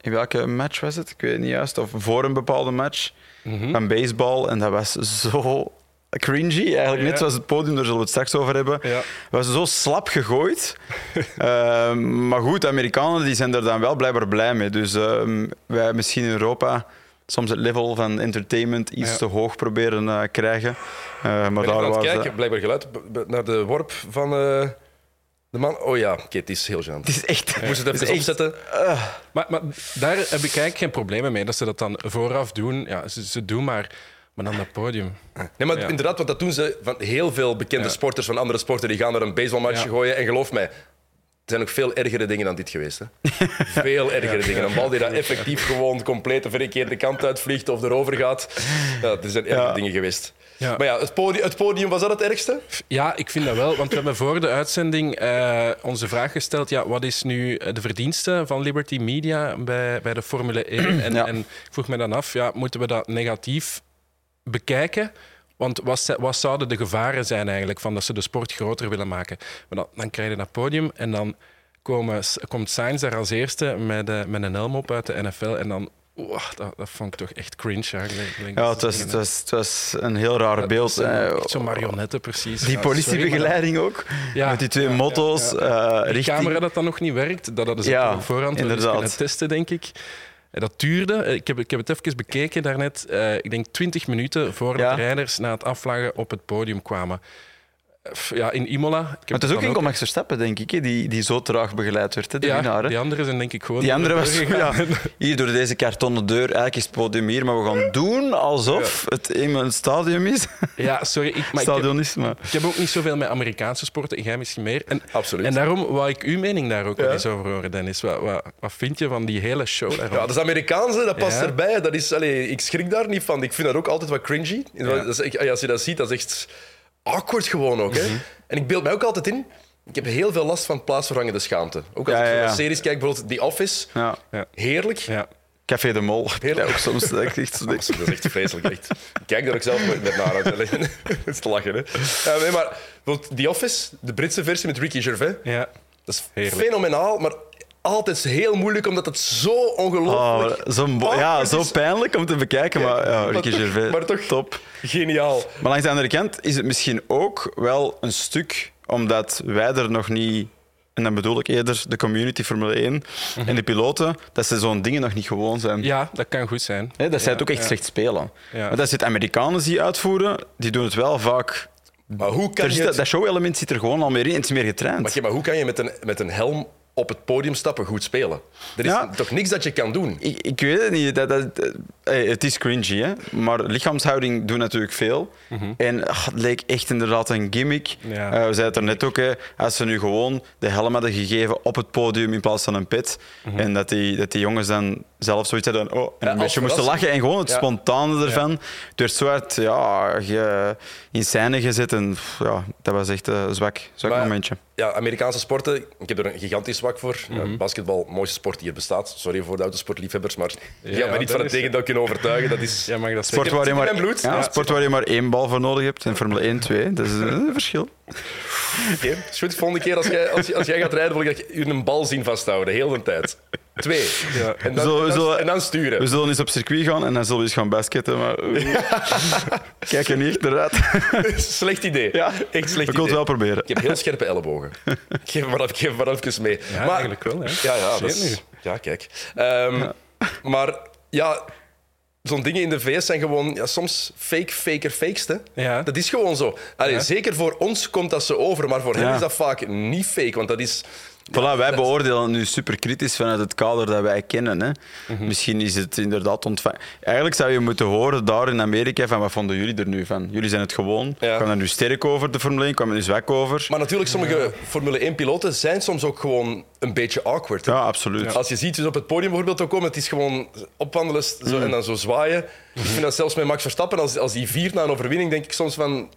in welke match was het? Ik weet het niet juist. Of voor een bepaalde match mhm. van baseball. En dat was zo cringy, eigenlijk Ja. net zoals het podium, daar zullen we het straks over hebben. Ja. Was zo slap gegooid. Ehm, maar goed, de Amerikanen die zijn er dan wel blijkbaar blij mee. Dus ehm, wij misschien in Europa soms het level van entertainment iets Ja. te hoog proberen eh, krijgen. Eh, maar Ik ben daar was dat- kijken, blijkbaar geluid, naar de worp van eh, de man. Oh ja, oké, het is heel gênant. Het is echt... Ik moest het het even opzetten. Maar, maar daar heb ik eigenlijk geen problemen mee dat ze dat dan vooraf doen. Ja, ze, ze doen maar, maar dan dat podium. Nee, maar inderdaad, want dat doen ze van heel veel bekende sporters van andere sporten. Die gaan er een baseballmatch gooien. En geloof mij, er zijn ook veel ergere dingen dan dit geweest. Hè? veel ergere dingen. Een bal die daar effectief gewoon compleet de verkeerde kant uitvliegt of erover gaat. Ja, er zijn ergere Ja. dingen geweest. Ja. Maar ja, het podium, het podium, was dat het ergste? Ja, ik vind dat wel. Want we hebben voor de uitzending eh, onze vraag gesteld: ja, wat is nu eh, de verdienste van Liberty Media bij, bij de Formule 1? En, en ik vroeg me dan af: ja, moeten we dat negatief bekijken? Want wat, wat zouden de gevaren zijn eigenlijk van dat ze de sport groter willen maken? Maar dan, dan krijg je dat podium en dan komen, komt Sainz daar als eerste met, eh, met een helm op uit de NFL. En dan, dat, dat vond ik toch echt cringe. Gelijk Ja, dat het was, ze het, dingen- was, het was een heel raar beeld. Zo'n- eh, Zo'n marionetten, precies. Die Ja, sorry, politiebegeleiding ook. Ja, met die twee motto's. richting... camera dat dan nog niet werkt, dat hadden ze op voorhand inderdaad. kunnen testen, denk ik. En dat duurde, eh, ik heb, ik heb het even bekeken daarnet, eh ik denk 20 minuten voordat Ja. de rijders na het afvlagen op het podium kwamen. Ja, in Imola. Ik heb Maar het is ook enkel Max Verstappen, denk ik, hè, die, die zo traag begeleid werd. Hè, de ja, winnaar. hè. die anderen zijn denk ik gewoon... Die andere was ja, hier door deze kartonnen deur. Eigenlijk is het podium hier, maar we gaan doen alsof het eenmaal een stadium is. Ja, sorry, ik, maar ik heb, stadion is, maar... ik heb ook niet zoveel met Amerikaanse sporten, jij misschien meer. En, Absoluut. en daarom wou ik uw mening daar ook wel eens over horen, Dennis. Wat, wat, wat vind je van die hele show daarvan? Ja, dat is Amerikaanse, dat past Ja. erbij. Dat is, allee, ik schrik daar niet van. Ik vind dat ook altijd wat cringy. Dat is, ik- als je dat ziet, dat is echt awkward gewoon ook. Hè? Mhm. En ik beeld mij ook altijd in. Ik heb heel veel last van plaatsvervangende schaamte. Ook als Ja, ik ja, naar series kijk, bijvoorbeeld The Office. Ja. Heerlijk. Ja. Café de Mol. Heerlijk. Ja, ook soms dat ik echt zo denk- Dat is echt vreselijk. Echt. Ik kijk daar ook zelf met naar. uit. Het is te lachen. Hè? Nee, maar The Office, de Britse versie met Ricky Gervais, Ja. dat is Heerlijk. fenomenaal, maar altijd heel moeilijk omdat het zo ongelooflijk Oh, zo, ja, zo pijnlijk om te bekijken, maar ja, Ricky Gervais, maar toch- top. geniaal. Maar langs de andere kant is het misschien ook wel een stuk omdat wij er nog niet, en dan bedoel ik eerder de community Formule 1 en de piloten, dat ze zo'n dingen nog niet gewoon zijn. ja, dat kan goed zijn. Dat zij het ook echt ja. slecht spelen. Ja. Maar dat zit Amerikanen die uitvoeren, die doen het wel vaak. Maar hoe kan je zit, het- dat show-element zit er gewoon al meer in het is meer getraind. Maar, maar hoe kan je met een, met een helm op het podium stappen, goed spelen. Er is Ja. toch niks dat je kan doen. Ik, ik weet het niet. Dat, dat, dat- hey, het is cringy, hè? maar lichaamshouding doet natuurlijk veel. En ach, het leek echt inderdaad een gimmick. Ja. Eh, we zeiden het er net ook, hè, als ze nu gewoon de helm hadden gegeven op het podium in plaats van een pit. En dat die, dat die jongens dan zelf zoiets hadden, oh, en Ja, een beetje moesten lachen. En gewoon het Ja. spontane ervan. Het werd zo hard ja, ge- in scène gezet. En pff, ja, dat was echt een zwak, zwak Maar- momentje. Ja, Amerikaanse sporten, ik heb er een gigantisch zwak voor. Ja, basketbal, mooiste sport die er bestaat. Sorry voor de autosportliefhebbers, maar je gaat mij niet van het tegendeel kunnen overtuigen. Dat is... Ja, mag dat Sport waar, je in maar. Ja, Ja, sport waar je maar één bal voor nodig hebt. En Formule 1, 2. Dat is een verschil. Oké, is goed. Volgende keer als jij, als, als jij gaat rijden, wil ik dat je een bal zien vasthouden, heel de tijd. Twee. Ja. En, dan, en, dan, en dan sturen. We zullen eens op circuit gaan en dan zullen we eens gaan basketten. Maar kijk er niet echt naar uit. Slecht idee. Ja. Echt slecht We idee. kunnen het wel proberen. Ik heb heel scherpe ellebogen. Ik geef maar, ik geef maar even mee. Ja, maar, eigenlijk wel. Hè. Ja, ja, dat is, ja kijk. Ehm, Maar ja, zo'n dingen in de VS zijn gewoon ja, soms fake, faker, fakeste. Ja. Dat is gewoon zo. Allee, Ja. Zeker voor ons komt dat zo over, maar voor hen is dat vaak niet fake. Want dat is... Voilà, wij beoordelen het nu super kritisch vanuit het kader dat wij kennen. Hè. Misschien is het inderdaad ontvangen. Eigenlijk zou je moeten horen daar in Amerika van wat vonden jullie er nu van? Jullie zijn het gewoon. Ja. Kwam er nu sterk over, de Formule 1? Kwam er nu zwak over? Maar natuurlijk, sommige Formule 1-piloten zijn soms ook gewoon een beetje awkward. hè. Ja, absoluut. Als je ziet dus op het podium bijvoorbeeld ook komen, het is gewoon opwandelen zo, Mm. en dan zo zwaaien. Ik vind dat zelfs met Max Verstappen, als, als die viert na een overwinning, denk ik soms van...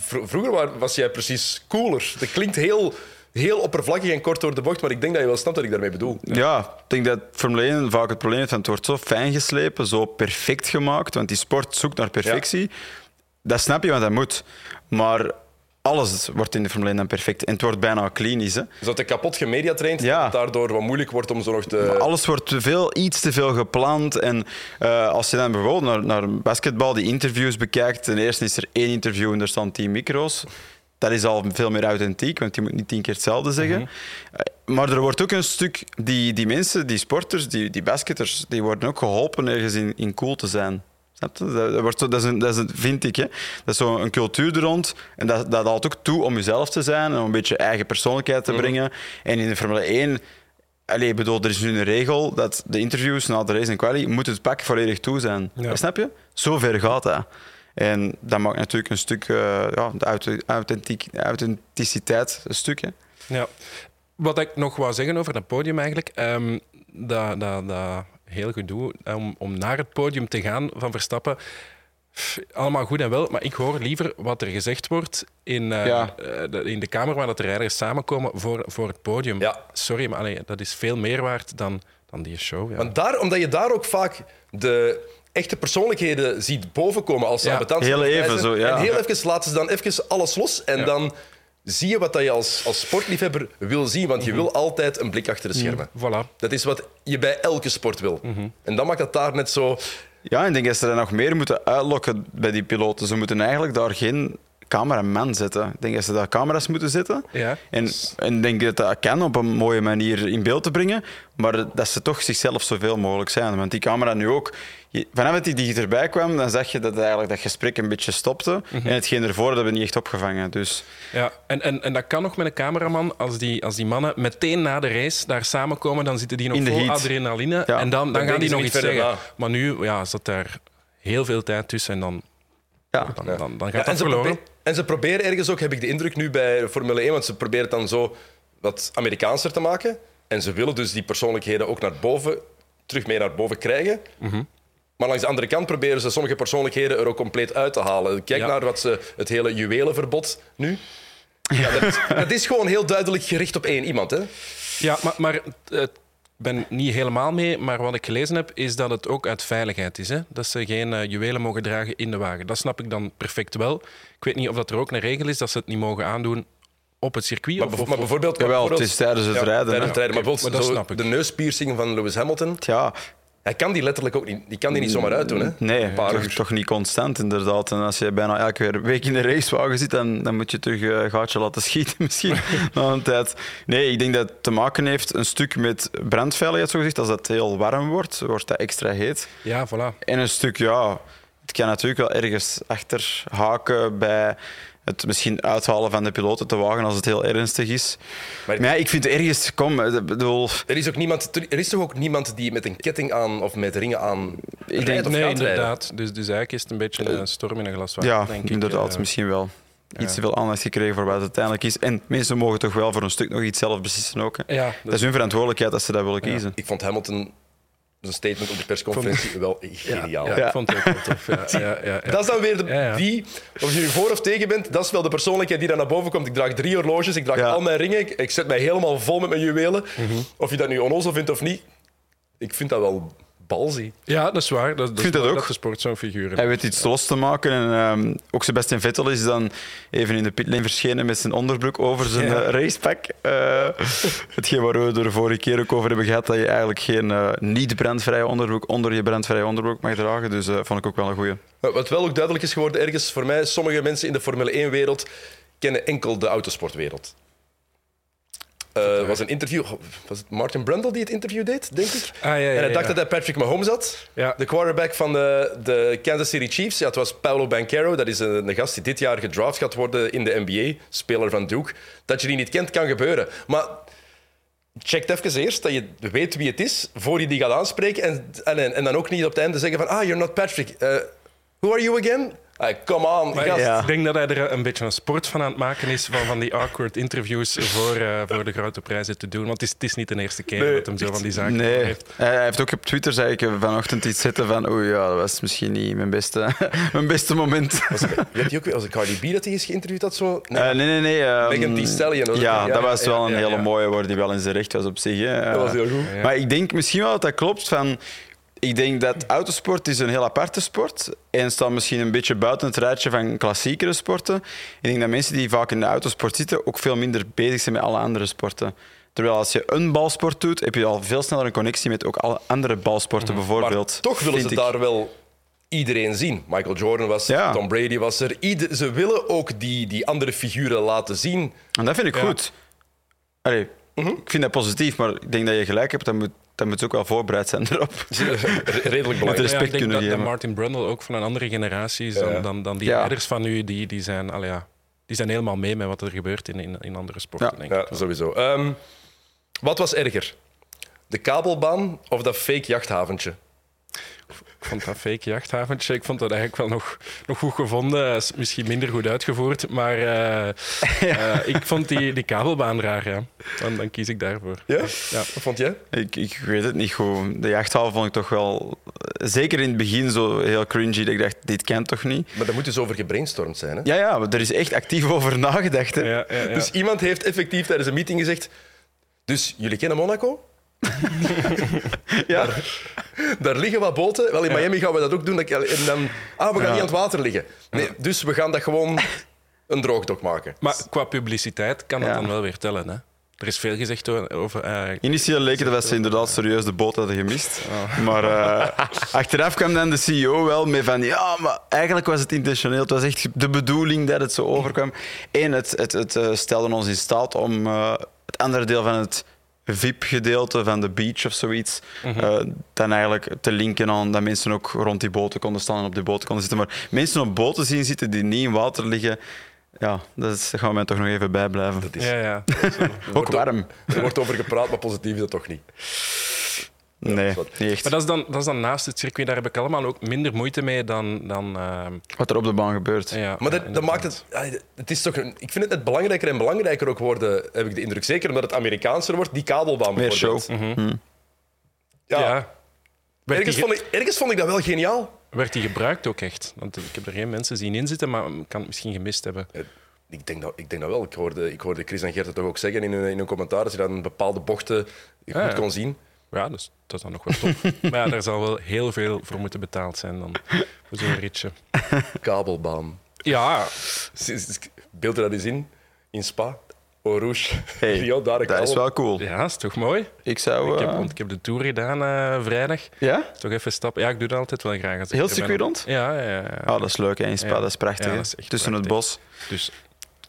Vro- vroeger wa- was jij precies cooler. Dat klinkt heel, heel oppervlakkig en kort door de bocht, maar ik denk dat je wel snapt wat ik daarmee bedoel. Ja, ik denk dat Formule 1 vaak het probleem heeft het wordt zo fijn geslepen, zo perfect gemaakt, want die sport zoekt naar perfectie. Dat snap je, want dat moet. Maar alles wordt in de Formule 1 dan perfect en het wordt bijna klinisch. Hè. Dus dat de kapot gemediatraind, Ja. dat het daardoor wat moeilijk wordt om zo nog te... Maar alles wordt te veel, iets te veel gepland. En eh, als je dan bijvoorbeeld naar, naar basketbal die interviews bekijkt, ten eerste is er één interview en er staan tien micro's. Dat is al veel meer authentiek, want je moet niet tien keer hetzelfde zeggen. Eh, Maar er wordt ook een stuk, die, die mensen, die sporters, die, die basketters, die worden ook geholpen ergens in, in cool te zijn. Snap je? Dat, wordt zo, dat, is een, dat is een, vind ik. Hè. Dat is zo'n cultuur er rond. En dat, dat haalt ook toe om jezelf te zijn en om een beetje eigen persoonlijkheid te brengen. En in de Formule 1 Allee, bedoel, er is nu een regel dat de interviews na de race en quali moet het pak volledig toe zijn. Ja. Snap je? Zo ver gaat dat. En dat maakt natuurlijk een stuk eh, ja, de authentiek, authenticiteit een stuk. Hè. Ja. Wat ik nog wou zeggen over dat podium eigenlijk, ehm, dat, dat, dat heel gedoe om, om naar het podium te gaan van Verstappen, pff, allemaal goed en wel, maar ik hoor liever wat er gezegd wordt in, eh, Ja. eh, de, in de kamer waar dat de rijders samenkomen voor, voor het podium. Ja. Sorry, maar allee, dat is veel meer waard dan, dan die show. Ja. Want daar, omdat je daar ook vaak de echte persoonlijkheden ziet bovenkomen als Ja, sabotanten. heel even zo, ja. En heel even laten ze dan even alles los en Ja. dan zie je wat dat je als, als sportliefhebber wil zien, want je Mhm. wil altijd een blik achter de schermen. Voilà. Dat is wat je bij elke sport wil. Mhm. En dan maakt dat daar net zo... Ja, en ik denk dat ze er nog meer moeten uitlokken bij die piloten. Ze moeten eigenlijk daar geen cameraman zetten. Ik denk dat ze daar camera's moeten zetten. Ja. En, en ik denk dat dat kan op een mooie manier in beeld te brengen, maar dat ze toch zichzelf zoveel mogelijk zijn. Want die camera nu ook, je- vanaf dat die dichterbij kwam, dan zag je dat eigenlijk dat gesprek een beetje stopte. Mhm. En hetgeen ervoor hebben we niet echt opgevangen. Dus Ja, en, en, en dat kan nog met een cameraman. Als die, als die mannen meteen na de race daar samenkomen, dan zitten die nog In de vol heat. adrenaline. Ja. En dan, dan Dan gaan die nog iets verder zeggen. na. Maar nu ja, zat daar heel veel tijd tussen en dan, ja, dan, dan, dan Ja, gaat dat en, ze verloren. En ze proberen ergens ook, heb ik de indruk nu bij Formule 1, want ze proberen het dan zo wat Amerikaanser te maken. En ze willen dus die persoonlijkheden ook naar boven, terug meer naar boven krijgen. Mhm. Maar langs de andere kant proberen ze sommige persoonlijkheden er ook compleet uit te halen. Kijk Ja. naar wat ze, het hele juwelenverbod nu. Ja, dat, dat is gewoon heel duidelijk gericht op één iemand. Hè? Ja, maar, maar eh, ben niet helemaal mee. Maar wat ik gelezen heb, is dat het ook uit veiligheid is. Hè? Dat ze geen eh, juwelen mogen dragen in de wagen. Dat snap ik dan perfect wel. Ik weet niet of dat er ook een regel is dat ze het niet mogen aandoen op het circuit. Maar, of, bevo- of- maar bijvoorbeeld... Jawel, het is tijdens het Ja, rijden. tijdens hè. het rijden. Maar Oké, bijvoorbeeld maar dat zo snap ik. de neuspiercing van Lewis Hamilton, Ja, hij kan die letterlijk ook niet, die kan die niet zomaar uitdoen. Hè? nee, toch, toch niet constant inderdaad. En als je bijna elke week in de racewagen zit, dan, dan moet je terug eh, een gaatje laten schieten misschien na een tijd. Nee, ik denk dat het te maken heeft een stuk met brandveiligheid, zo gezegd. Als het heel warm wordt, wordt dat extra heet. Ja, voilà. En een stuk, ja, het kan natuurlijk wel ergens achter haken bij het misschien uithalen van de piloten te wagen als het heel ernstig is. Maar- Maar, ja, ik vind ergens, kom, eh, ik bedoel, Er is, ook niemand, er is toch ook niemand die met een ketting aan of met ringen aan denk- rijdt of Nee, inderdaad. Dus, dus eigenlijk is het een beetje een storm in een glas water, ja, denk ik. inderdaad, Eh, misschien wel. Iets ja. te veel aandacht gekregen voor wat het uiteindelijk is. En mensen mogen toch wel voor een stuk nog iets zelf beslissen ook. Hè. Ja, Dat is hun verantwoordelijkheid als ze dat willen Ja. kiezen. Ik vond Hamilton zijn statement op de persconferentie wel geniaal. Ja, Ja. ik vond het ook wel tof. Ja, ja, ja, ja. Dat is dan weer de, Ja, ja. wie, of je nu voor of tegen bent, dat is wel de persoonlijkheid die daar naar boven komt. Ik draag drie horloges, ik draag Ja. al mijn ringen, ik, ik zet mij helemaal vol met mijn juwelen. Mhm. Of je dat nu onnozel vindt of niet, ik vind dat wel balzie. Ja, dat is waar. Dat, dat vind is dat ook. dat de sport zo'n figuur Hij heeft. weet iets los te maken. En, ehm, ook Sebastian Vettel is dan even in de pitlane verschenen met zijn onderbroek over zijn Ja. eh, racepack. Eh, hetgeen waar we het er de vorige keer ook over hebben gehad, dat je eigenlijk geen eh, niet-brandvrije onderbroek onder je brandvrije onderbroek mag dragen. Dus dat vond ik ook wel een goeie. Wat wel ook duidelijk is geworden ergens voor mij, sommige mensen in de Formule 1-wereld kennen enkel de autosportwereld. Er was een interview, was het Martin Brundle die het interview deed, denk ik? Ah, ja, ja, en hij dacht dat hij Patrick Mahomes had, Ja. de quarterback van de, de Kansas City Chiefs. Ja, het was Paulo Banquero, dat is een, een gast die dit jaar gedraft gaat worden in de NBA, speler van Duke. Dat je die niet kent, kan gebeuren. Maar check even eerst dat je weet wie het is, voor je die gaat aanspreken. En, en, en dan ook niet op het einde zeggen van, ah, you're not Patrick. Eh, who are you again? Come on, gast. Ja. Ik denk dat hij er een beetje een sport van aan het maken is van, van die awkward interviews voor, eh, voor de grote prijzen te doen. Want het is, het is niet de eerste keer Nee, dat hem zo van die zaken Nee, heeft. hij hij heeft ook op Twitter zei ik, vanochtend iets zitten van oei, ja, dat was misschien niet mijn beste, mijn beste moment. Weet je ook weer, als een Cardi B dat hij is geïnterviewd had? Zo? Nee, Eh, nee, nee, nee. ehm, Megan Thee Stallion, hoor. Ja, Ja, dat was ja, wel een ja, hele ja. mooie waar die wel in zijn recht was op zich. Hè. dat was heel goed. Ja. Maar ik denk misschien wel dat dat klopt. Van, ik denk dat autosport is een heel aparte sport en staat misschien een beetje buiten het rijtje van klassiekere sporten. Ik denk dat mensen die vaak in de autosport zitten ook veel minder bezig zijn met alle andere sporten. Terwijl als je een balsport doet, heb je al veel sneller een connectie met ook alle andere balsporten Maar bijvoorbeeld. toch willen ze ik. daar wel iedereen zien. Michael Jordan was er, Ja. Tom Brady was er. Ieder, ze willen ook die, die andere figuren laten zien. En dat vind ik Ja. goed. Allee, Ik vind dat positief, maar ik denk dat je gelijk hebt. Dan moet, dan moet ze ook wel voorbereid zijn erop. Redelijk belangrijk. respect ja, ik denk dat. Martin Brundle ook van een andere generatie is dan, Ja. dan, dan die Ja. leiders van nu. Die, die, zijn, allee, ja, die zijn helemaal mee met wat er gebeurt in, in, in andere sporten. Ja. Denk ik. Ja, sowieso. Ehm, wat was erger? De kabelbaan of dat fake jachthaventje? Ik vond dat fake jachthaventje, ik vond dat eigenlijk wel nog, nog goed gevonden. Is misschien minder goed uitgevoerd, maar eh, eh, ik vond die, die kabelbaan raar. Ja. Dan, dan kies ik daarvoor. Ja? Ja. Wat vond jij? Ik, ik weet het niet goed. De jachthaven vond ik toch wel, eh, zeker in het begin, zo heel cringy. Dat ik dacht, dit kent toch niet? Maar daar moet dus over gebrainstormd zijn. Hè? Ja, ja, maar er is echt actief over nagedacht. Hè. Ja, ja, ja. Dus iemand heeft effectief tijdens een meeting gezegd... Dus jullie kennen Monaco? Ja. Daar liggen wat boten. Wel, in Miami gaan we dat ook doen. Dat- En dan, ah, we gaan Ja. niet aan het water liggen. Nee, dus we gaan dat gewoon een droogdok maken. Maar qua publiciteit kan dat Ja. dan wel weer tellen. Hè? Er is veel gezegd over... eh, Initieel leek het dat ze inderdaad serieus de boot hadden gemist. Maar eh, achteraf kwam dan de CEO wel mee van... Ja, maar eigenlijk was het intentioneel. Het was echt de bedoeling dat het zo overkwam. Eén, het, het, het stelde ons in staat om eh, het andere deel van het VIP-gedeelte van de beach of zoiets... eh, dan eigenlijk te linken aan dat mensen ook rond die boten konden staan en op die boten konden zitten. Maar mensen op boten zien zitten die niet in water liggen... Ja, dat, is, dat gaan we mij toch nog even bijblijven. Dat is, ja, ja. Ook warm. Er wordt over gepraat, maar positief is dat toch niet. Nee, niet echt. Maar dat is, dan, dat is dan naast het circuit. Daar heb ik allemaal ook minder moeite mee dan... dan eh, Wat er op de baan gebeurt. ja, Maar dat, ja, dat maakt het... ah, Het is toch een, ik vind het net belangrijker en belangrijker ook worden, heb ik de indruk. Zeker omdat het Amerikaanser wordt, die kabelbaan Meer show. bijvoorbeeld. Mhm. Ja, Ergens, vond ik, ergens vond ik dat wel geniaal. werd die gebruikt ook echt? Want ik heb er geen mensen zien inzitten, maar ik kan het misschien gemist hebben. Ik denk dat, ik denk dat wel. Ik hoorde, ik hoorde Chris en Gert het toch ook zeggen in hun, in hun commentaar, dat je dan bepaalde bochten goed Ja, ja. kon zien. Ja, dus dat is dan nog wel top. maar ja, daar zal wel heel veel voor moeten betaald zijn dan. Voor zo'n ritje. Kabelbaan. Ja, Beeld er dat eens in, in Spa. Eau Rouge. Hey, Rio, daar een Dat is wel cool. ja, is toch mooi? Ik zou... Ik heb, eh, want ik heb de tour gedaan eh, vrijdag. Ja? Toch even stappen. Ja, ik doe dat altijd wel graag. Als Heel circuit rond? Ja, ja, ja. Ah, dat is leuk, hè, in Spa. Ja. Dat is prachtig. Ja, hè. dat is echt Tussen het bos. Dus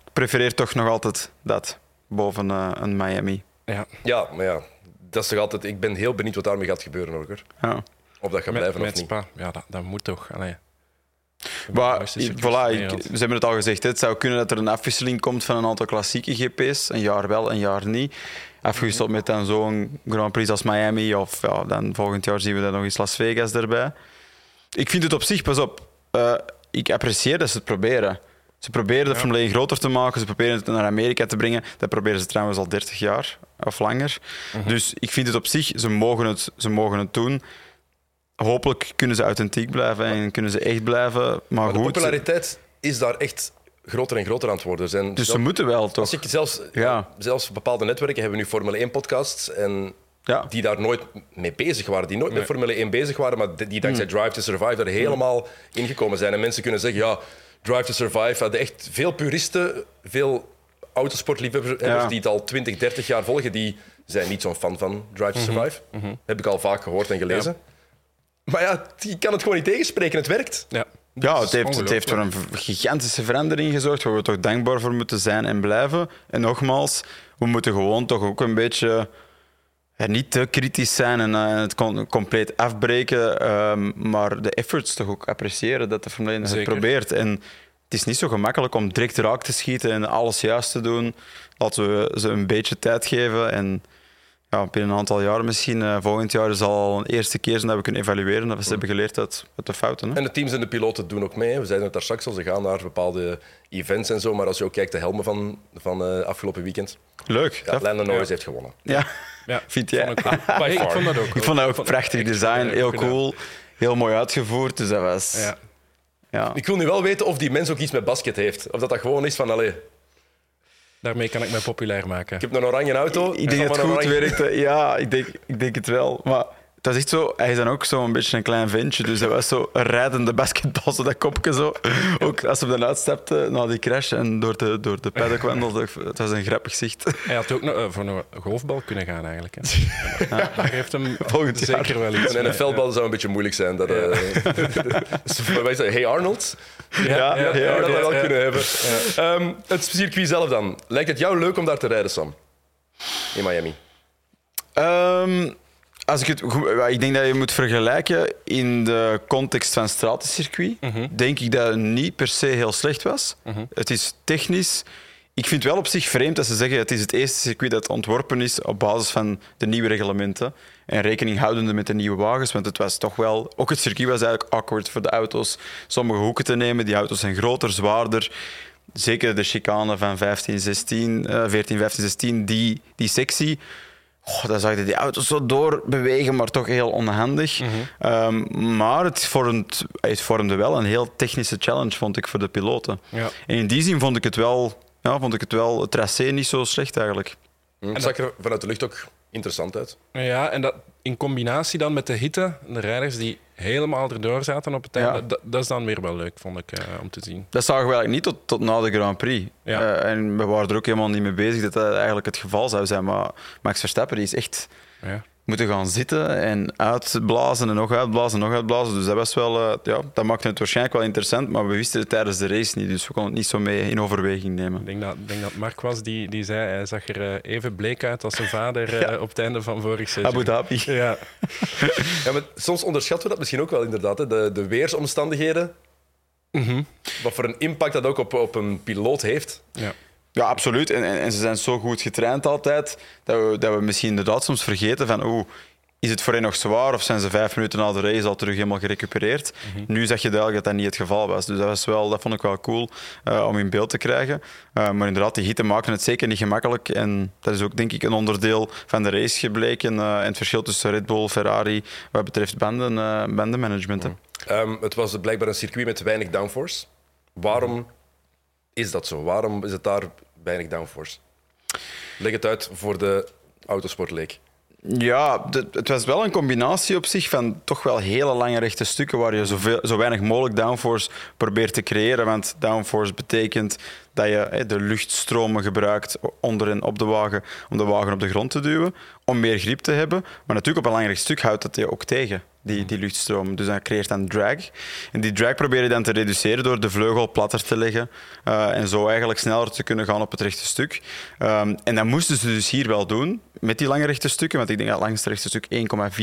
Ik prefereer toch nog altijd dat boven eh, een Miami. ja, Ja, maar ja, dat is toch altijd... Ik ben heel benieuwd wat daarmee gaat gebeuren, hoor. Ja. Of dat gaat met, blijven met of niet. Spa. Ja, dat, dat moet toch. Allee. Maar, voilà, ik, ze hebben het al gezegd. Het zou kunnen dat er een afwisseling komt van een aantal klassieke GP's. Een jaar wel, een jaar niet. Afgewisseld met dan zo'n Grand Prix als Miami. Of ja, dan volgend jaar zien we dan nog eens Las Vegas erbij. Ik vind het op zich, pas op. Uh, ik apprecieer dat ze het proberen. Ze proberen de ja. Formule 1 groter te maken, ze proberen het naar Amerika te brengen. Dat proberen ze trouwens al 30 jaar of langer. -huh. Dus ik vind het op zich, ze mogen het, ze mogen het doen. Hopelijk kunnen ze authentiek blijven en kunnen ze echt blijven. Maar, maar de goed, populariteit is daar echt groter en groter aan het worden. Zijn dus ze moeten wel, toch? Als ik zelfs, ja. zelfs bepaalde netwerken hebben nu Formule 1-podcasts en ja. die daar nooit mee bezig waren, die nooit nee. met Formule 1 bezig waren, maar die dankzij Drive to Survive er helemaal ingekomen zijn. En mensen kunnen zeggen, ja, Drive to Survive hadden echt veel puristen, veel autosportliefhebbers ja. die het al 20, 30 jaar volgen, die zijn niet zo'n fan van Drive to Survive. Mm -hmm. Heb ik al vaak gehoord en gelezen. Ja. Maar ja, je kan het gewoon niet tegenspreken, het werkt. Ja. Ja, het heeft, het heeft voor een gigantische verandering gezorgd, waar we toch dankbaar voor moeten zijn en blijven. En nogmaals, we moeten gewoon toch ook een beetje niet te kritisch zijn en uh, het compleet afbreken, um, maar de efforts toch ook appreciëren dat de Formule 1 het probeert. En het is niet zo gemakkelijk om direct raak te schieten en alles juist te doen. Laten we ze een beetje tijd geven en ja, binnen een aantal jaar misschien, uh, volgend jaar zal al een eerste keer zijn dat we kunnen evalueren dat we ze hebben geleerd uit, uit de fouten. Hè? En de teams en de piloten doen ook mee. We zeiden het daar straks al, ze gaan naar bepaalde events en zo, maar als je ook kijkt de helmen van, van uh, afgelopen weekend. Leuk. Ja, Lando Norris ja. heeft gewonnen. Ja, ja. vind jij? Vond ik, maar ik vond dat ook. Ik vond dat ook prachtig design, heel cool, heel mooi uitgevoerd, dus dat was... Ja. Ja. Ik wil nu wel weten of die mens ook iets met basket heeft. Of dat dat gewoon is van, allee, Daarmee kan ik mij populair maken. Ik heb een oranje auto. Ik, ik denk dat het goed oranje... werkt. Ja, ik denk, ik denk het wel. Maar was echt zo, hij is dan ook zo'n beetje een klein ventje. Dus hij was zo een rijdende basketbal, zo dat kopje zo. Ook als hij dan uitstapte na die crash en door de, door de paddock wandelde. Het was een grappig zicht. Hij had ook nog uh, voor een golfbal kunnen gaan eigenlijk. Hè. Ja. Dat geeft hem Volgend zeker jaar. wel iets. Een NFL-bal zou een beetje moeilijk zijn. Dat, uh, ja. hey Arnold? Ja, ja, ja, ja dat wel kunnen hebben. Um, het circuit zelf dan. Lijkt het jou leuk om daar te rijden, Sam? In Miami? Um, als ik, het, ik denk dat je moet vergelijken in de context van stratencircuit. Mm -hmm. Denk ik dat het niet per se heel slecht was. Mm -hmm. Het is technisch. Ik vind het wel op zich vreemd dat ze zeggen het is het eerste circuit dat ontworpen is op basis van de nieuwe reglementen. En rekening houdende met de nieuwe wagens. Want het was toch wel. Ook het circuit was eigenlijk awkward voor de auto's. Sommige hoeken te nemen. Die auto's zijn groter, zwaarder. Zeker de chicane van 15, 16, uh, 14, 15, 16. Die, die sectie Oh, dan zag je die auto's zo doorbewegen, maar toch heel onhandig. Mm -hmm. um, maar het, vormt, het vormde wel een heel technische challenge, vond ik, voor de piloten. Ja. En in die zin vond ik het wel, ja, vond ik het, wel het tracé niet zo slecht eigenlijk. Mm, het zag er vanuit de lucht ook interessant uit. Ja, en dat in combinatie dan met de hitte, de rijders die helemaal erdoor zaten op het einde, ja. dat, dat, is dan weer wel leuk, vond ik, uh, om te zien. Dat zagen we eigenlijk niet tot, tot na de Grand Prix. Ja. Uh, en we waren er ook helemaal niet mee bezig dat dat eigenlijk het geval zou zijn. Maar Max Verstappen die is echt... Ja moeten gaan zitten en uitblazen en nog uitblazen en nog uitblazen. Dus dat was wel, uh, ja, dat maakte het waarschijnlijk wel interessant, maar we wisten het tijdens de race niet, dus we konden het niet zo mee in overweging nemen. Ik denk dat, denk dat Mark was die, die zei, hij zag er uh, even bleek uit als zijn vader uh, ja. op het einde van vorig seizoen. Abu Dhabi. Ja. ja, maar soms onderschatten we dat misschien ook wel inderdaad, hè? De, de weersomstandigheden. Mm -hmm. Wat voor een impact dat ook op, op een piloot heeft. Ja. Ja, absoluut. En, en, en, ze zijn zo goed getraind altijd, dat we, dat we misschien inderdaad soms vergeten van... Oh, is het voor hen nog zwaar of zijn ze vijf minuten na de race al terug helemaal gerecupereerd? Mm -hmm. Nu zag je duidelijk dat dat niet het geval was. Dus dat, was wel, dat vond ik wel cool uh, om in beeld te krijgen. Uh, maar inderdaad, die hitte maakten het zeker niet gemakkelijk. En dat is ook denk ik een onderdeel van de race gebleken. Uh, en het verschil tussen Red Bull, Ferrari, wat betreft banden, bandenmanagement. Mm -hmm. um, het was blijkbaar een circuit met weinig downforce. Waarom is dat zo? Waarom is het daar weinig downforce? Leg het uit voor de autosportleek. Ja, het was wel een combinatie op zich van toch wel hele lange rechte stukken waar je zoveel, zo weinig mogelijk downforce probeert te creëren. Want downforce betekent dat je de luchtstromen gebruikt onder en op de wagen om de wagen op de grond te duwen, om meer grip te hebben. Maar natuurlijk op een lang stuk houdt dat je ook tegen. Die, die luchtstroom. Dus dat creëert dan drag. En die drag probeer je dan te reduceren door de vleugel platter te leggen uh, en zo eigenlijk sneller te kunnen gaan op het rechte stuk. Um, en dat moesten ze dus hier wel doen, met die lange rechte stukken, want ik denk dat het langste rechte stuk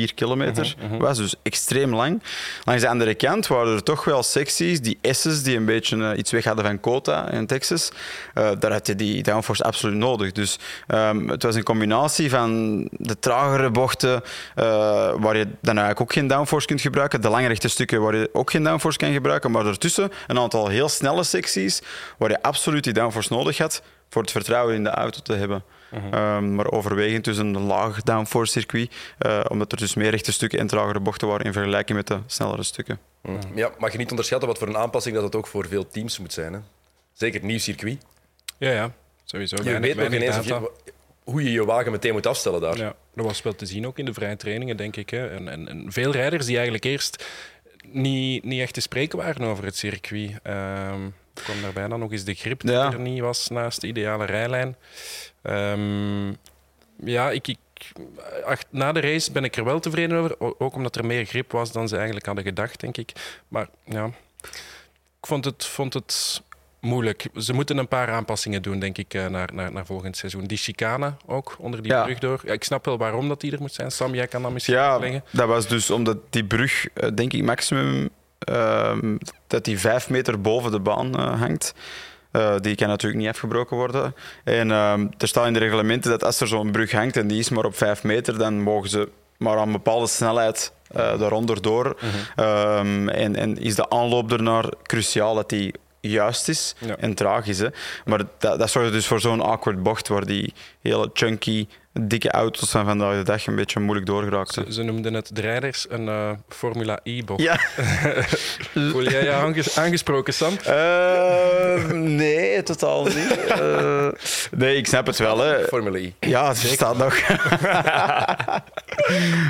1,4 kilometer uh -huh, was, dus extreem lang. Langs de andere kant waren er toch wel secties, die S's, die een beetje uh, iets weg hadden van Kota in Texas, uh, daar had je die downforce absoluut nodig. Dus um, het was een combinatie van de tragere bochten, waar je dan eigenlijk ook geen downforce kunt gebruiken, de lange rechte stukken waar je ook geen downforce kan gebruiken, maar ertussen een aantal heel snelle secties waar je absoluut die downforce nodig had voor het vertrouwen in de auto te hebben. Uh -huh. um, maar overwegend dus een laag downforce circuit, uh, omdat er dus meer rechte stukken en tragere bochten waren in vergelijking met de snellere stukken. Uh -huh. Ja, mag je niet onderschatten wat voor een aanpassing dat het ook voor veel teams moet zijn. Hè? Zeker het nieuw circuit. Ja, ja, sowieso. Je weet nog ineens je, hoe je je wagen meteen moet afstellen daar. Ja, dat was wel te zien ook in de vrije trainingen, denk ik. Hè. En, en, en veel rijders die eigenlijk eerst niet, niet echt te spreken waren over het circuit. Um, kwam daarbij dan nog eens de grip die ja. er niet was naast de ideale rijlijn. Um, ja, ik, ik, na de race ben ik er wel tevreden over. Ook omdat er meer grip was dan ze eigenlijk hadden gedacht, denk ik. Maar ja, ik vond het, vond het moeilijk. Ze moeten een paar aanpassingen doen, denk ik, naar, naar, naar volgend seizoen. Die chicane ook, onder die Ja. brug door. Ja, ik snap wel waarom dat die er moet zijn. Sam, jij kan dat misschien Ja, dat was dus omdat die brug, eh, denk ik, maximum ehm, dat die vijf meter boven de baan eh, hangt. Eh, die kan natuurlijk niet afgebroken worden. En ehm, er staat in de reglementen dat als er zo'n brug hangt en die is maar op vijf meter, dan mogen ze maar aan een bepaalde snelheid eh daaronder door. Ehm, en, en is de aanloop ernaar cruciaal dat die juist is Ja. en tragisch. Hè? Maar dat, dat zorgt dus voor zo'n awkward bocht waar die hele chunky, dikke auto's van vandaag de dag een beetje moeilijk doorgeraakten. Ze, ze noemden het de rijders een eh, Formula E-bocht. Ja. Voel jij je aanges- aangesproken, Sam? Eh, nee, totaal niet. Eh, nee, ik snap het wel. Hè. Formule E. Ja, het staat nog.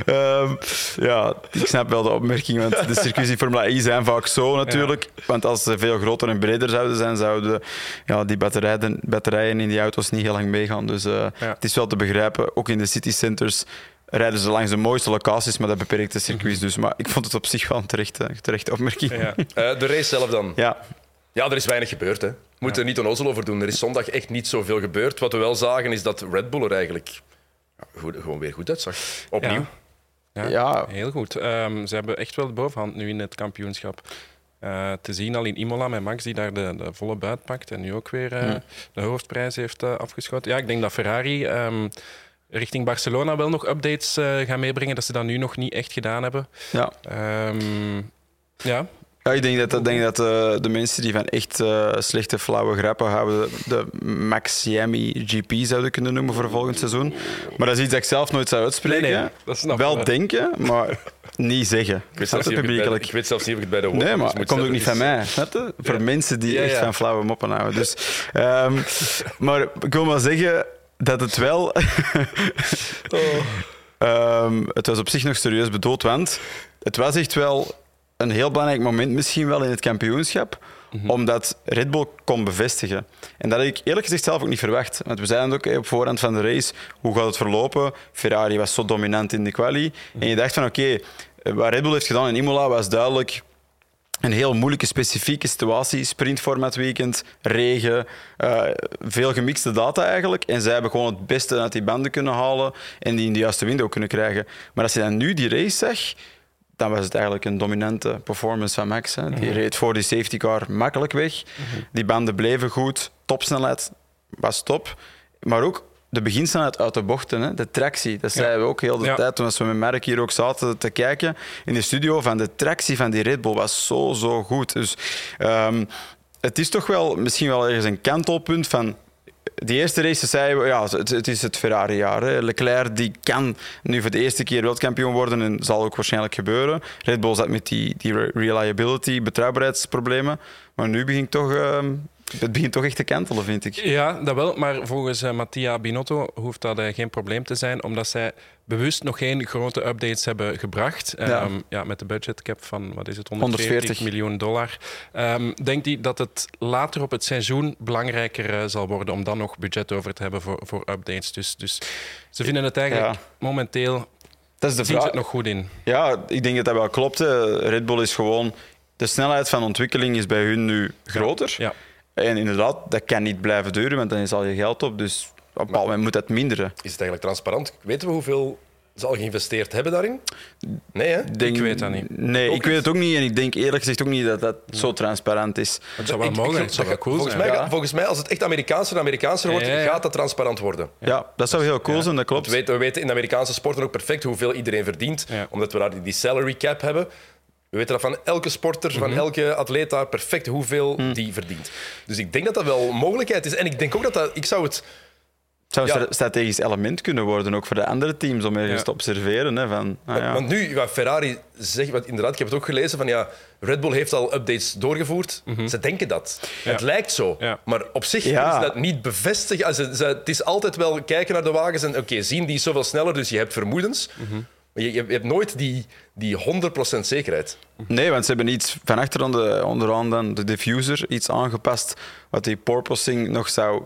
Ehm, ja, ik snap wel de opmerking, want de circuits in Formule E zijn vaak zo natuurlijk. Want als ze veel groter en breder zouden zijn, zouden ja, die batterijen, batterijen in die auto's niet heel lang meegaan. Dus Ja. het is wel te begrijpen. Ook in de citycenters rijden ze langs de mooiste locaties, maar dat beperkt de circuits dus. Maar ik vond het op zich wel een terechte, terechte opmerking. Ja. Eh, de race zelf dan. ja. Ja, er is weinig gebeurd. Hè. We moeten er niet onnozel over doen. Er is zondag echt niet zoveel gebeurd. Wat we wel zagen is dat Red Bull er eigenlijk goed, gewoon weer goed uitzag. Opnieuw. Ja, Ja. heel goed. Ehm, ze hebben echt wel de bovenhand nu in het kampioenschap. Eh, te zien al in Imola met Max, die daar de, de volle buit pakt en nu ook weer eh, de hoofdprijs heeft eh, afgeschoten. Ja, ik denk dat Ferrari ehm, richting Barcelona wel nog updates eh, gaan meebrengen, dat ze dat nu nog niet echt gedaan hebben. Ja. Ehm, ja, Ja, ik denk dat, ik denk dat eh, de mensen die van echt eh, slechte, flauwe grappen houden, de Maxiami GP zouden kunnen noemen voor volgend seizoen. Maar dat is iets dat ik zelf nooit zou uitspreken. Nee, nee, dat snap Wel denken, maar niet zeggen. Ik weet, zelfs niet ik, bij, weet zelfs niet of ik het bij de Nee, woordjes maar moet het komt ook niet van Dus- mij. Voor mensen die Ja, echt van flauwe moppen houden. Dus, ehm, maar ik wil maar zeggen dat het wel... Ehm, het was op zich nog serieus bedoeld, want het was echt wel een heel belangrijk moment misschien wel in het kampioenschap, omdat Red Bull kon bevestigen. En dat had ik eerlijk gezegd zelf ook niet verwacht. Want we zeiden ook hè, op voorhand van de race, hoe gaat het verlopen? Ferrari was zo dominant in de quali. En je dacht van oké, wat Red Bull heeft gedaan in Imola was duidelijk een heel moeilijke, specifieke situatie. Sprintformat weekend, regen, eh, veel gemixte data eigenlijk. En zij hebben gewoon het beste uit die banden kunnen halen en die in de juiste window kunnen krijgen. Maar als je dan nu die race zag, dan was het eigenlijk een dominante performance van Max. Hè. Die reed voor die safety car makkelijk weg. Die banden bleven goed, topsnelheid was top. Maar ook de beginsnelheid uit de bochten, hè. de tractie. Dat zeiden we ook heel de Ja. tijd toen we met Mark hier ook zaten te kijken in de studio. Van de tractie van die Red Bull was zo, zo goed. Dus ehm, het is toch wel misschien wel ergens een kantelpunt van die eerste race zeiden we, ja, het, het is het Ferrari-jaar. Leclerc die kan nu voor de eerste keer wereldkampioen worden en zal ook waarschijnlijk gebeuren. Red Bull zat met die, die re- reliability, betrouwbaarheidsproblemen. Maar nu begint toch, ehm, het begint toch echt te kantelen, vind ik. Ja, dat wel. Maar volgens eh, Mattia Binotto hoeft dat eh, geen probleem te zijn, omdat zij bewust nog geen grote updates hebben gebracht. Ja. Ehm, ja, met de budgetcap van, wat is het, 140, 140. miljoen dollar. Ehm, denkt hij dat het later op het seizoen belangrijker eh, zal worden om dan nog budget over te hebben voor, voor updates. Dus, dus ze vinden het eigenlijk Ja. momenteel Dat is de Zien vraag. het nog goed in? Ja, ik denk dat dat wel klopt. hè. Red Bull is gewoon... De snelheid van ontwikkeling is bij hun nu groter. Ja. En inderdaad, dat kan niet blijven duren, want dan is al je geld op. Dus op een bepaald moment moet dat minderen. Is het eigenlijk transparant? Weten we hoeveel ze al geïnvesteerd hebben daarin? Nee, hè? Denk- weet dat niet. Nee, Ook ik weet het ook niet. En ik denk eerlijk gezegd ook niet dat dat zo transparant is. Het zou wel Ik- mogen, ik- het zou wel cool volgens zijn. Mij, Ja. Volgens mij, als het echt Amerikaanser en Amerikaanser wordt, Ja, ja, ja. gaat dat transparant worden. Ja, dat zou heel cool zijn, dat klopt. We weten, we weten in de Amerikaanse sporten ook perfect hoeveel iedereen verdient, Ja. omdat we daar die salary cap hebben. We weten dat van elke sporter, Mhm. van elke atleet daar perfect hoeveel die verdient. Dus ik denk dat dat wel een mogelijkheid is. En ik denk ook dat dat... Ik zou het... Het zou een Ja. strategisch element kunnen worden, ook voor de andere teams, om ergens Ja. te observeren. Hè, van, ah, ja. Want nu, wat Ferrari zegt, want inderdaad, ik heb het ook gelezen, van ja, Red Bull heeft al updates doorgevoerd. Ze denken dat. Mhm. Ja. Het lijkt zo. Ja. Maar op zich Ja. is dat niet bevestigd. Ze- ze- Het is altijd wel kijken naar de wagens en oké, zien die is zoveel sneller, dus je hebt vermoedens. Mhm. Je, je hebt nooit die, die 100% zekerheid. Nee, want ze hebben iets van achter aan de, onderaan dan de diffuser iets aangepast wat die porpoising nog, zou,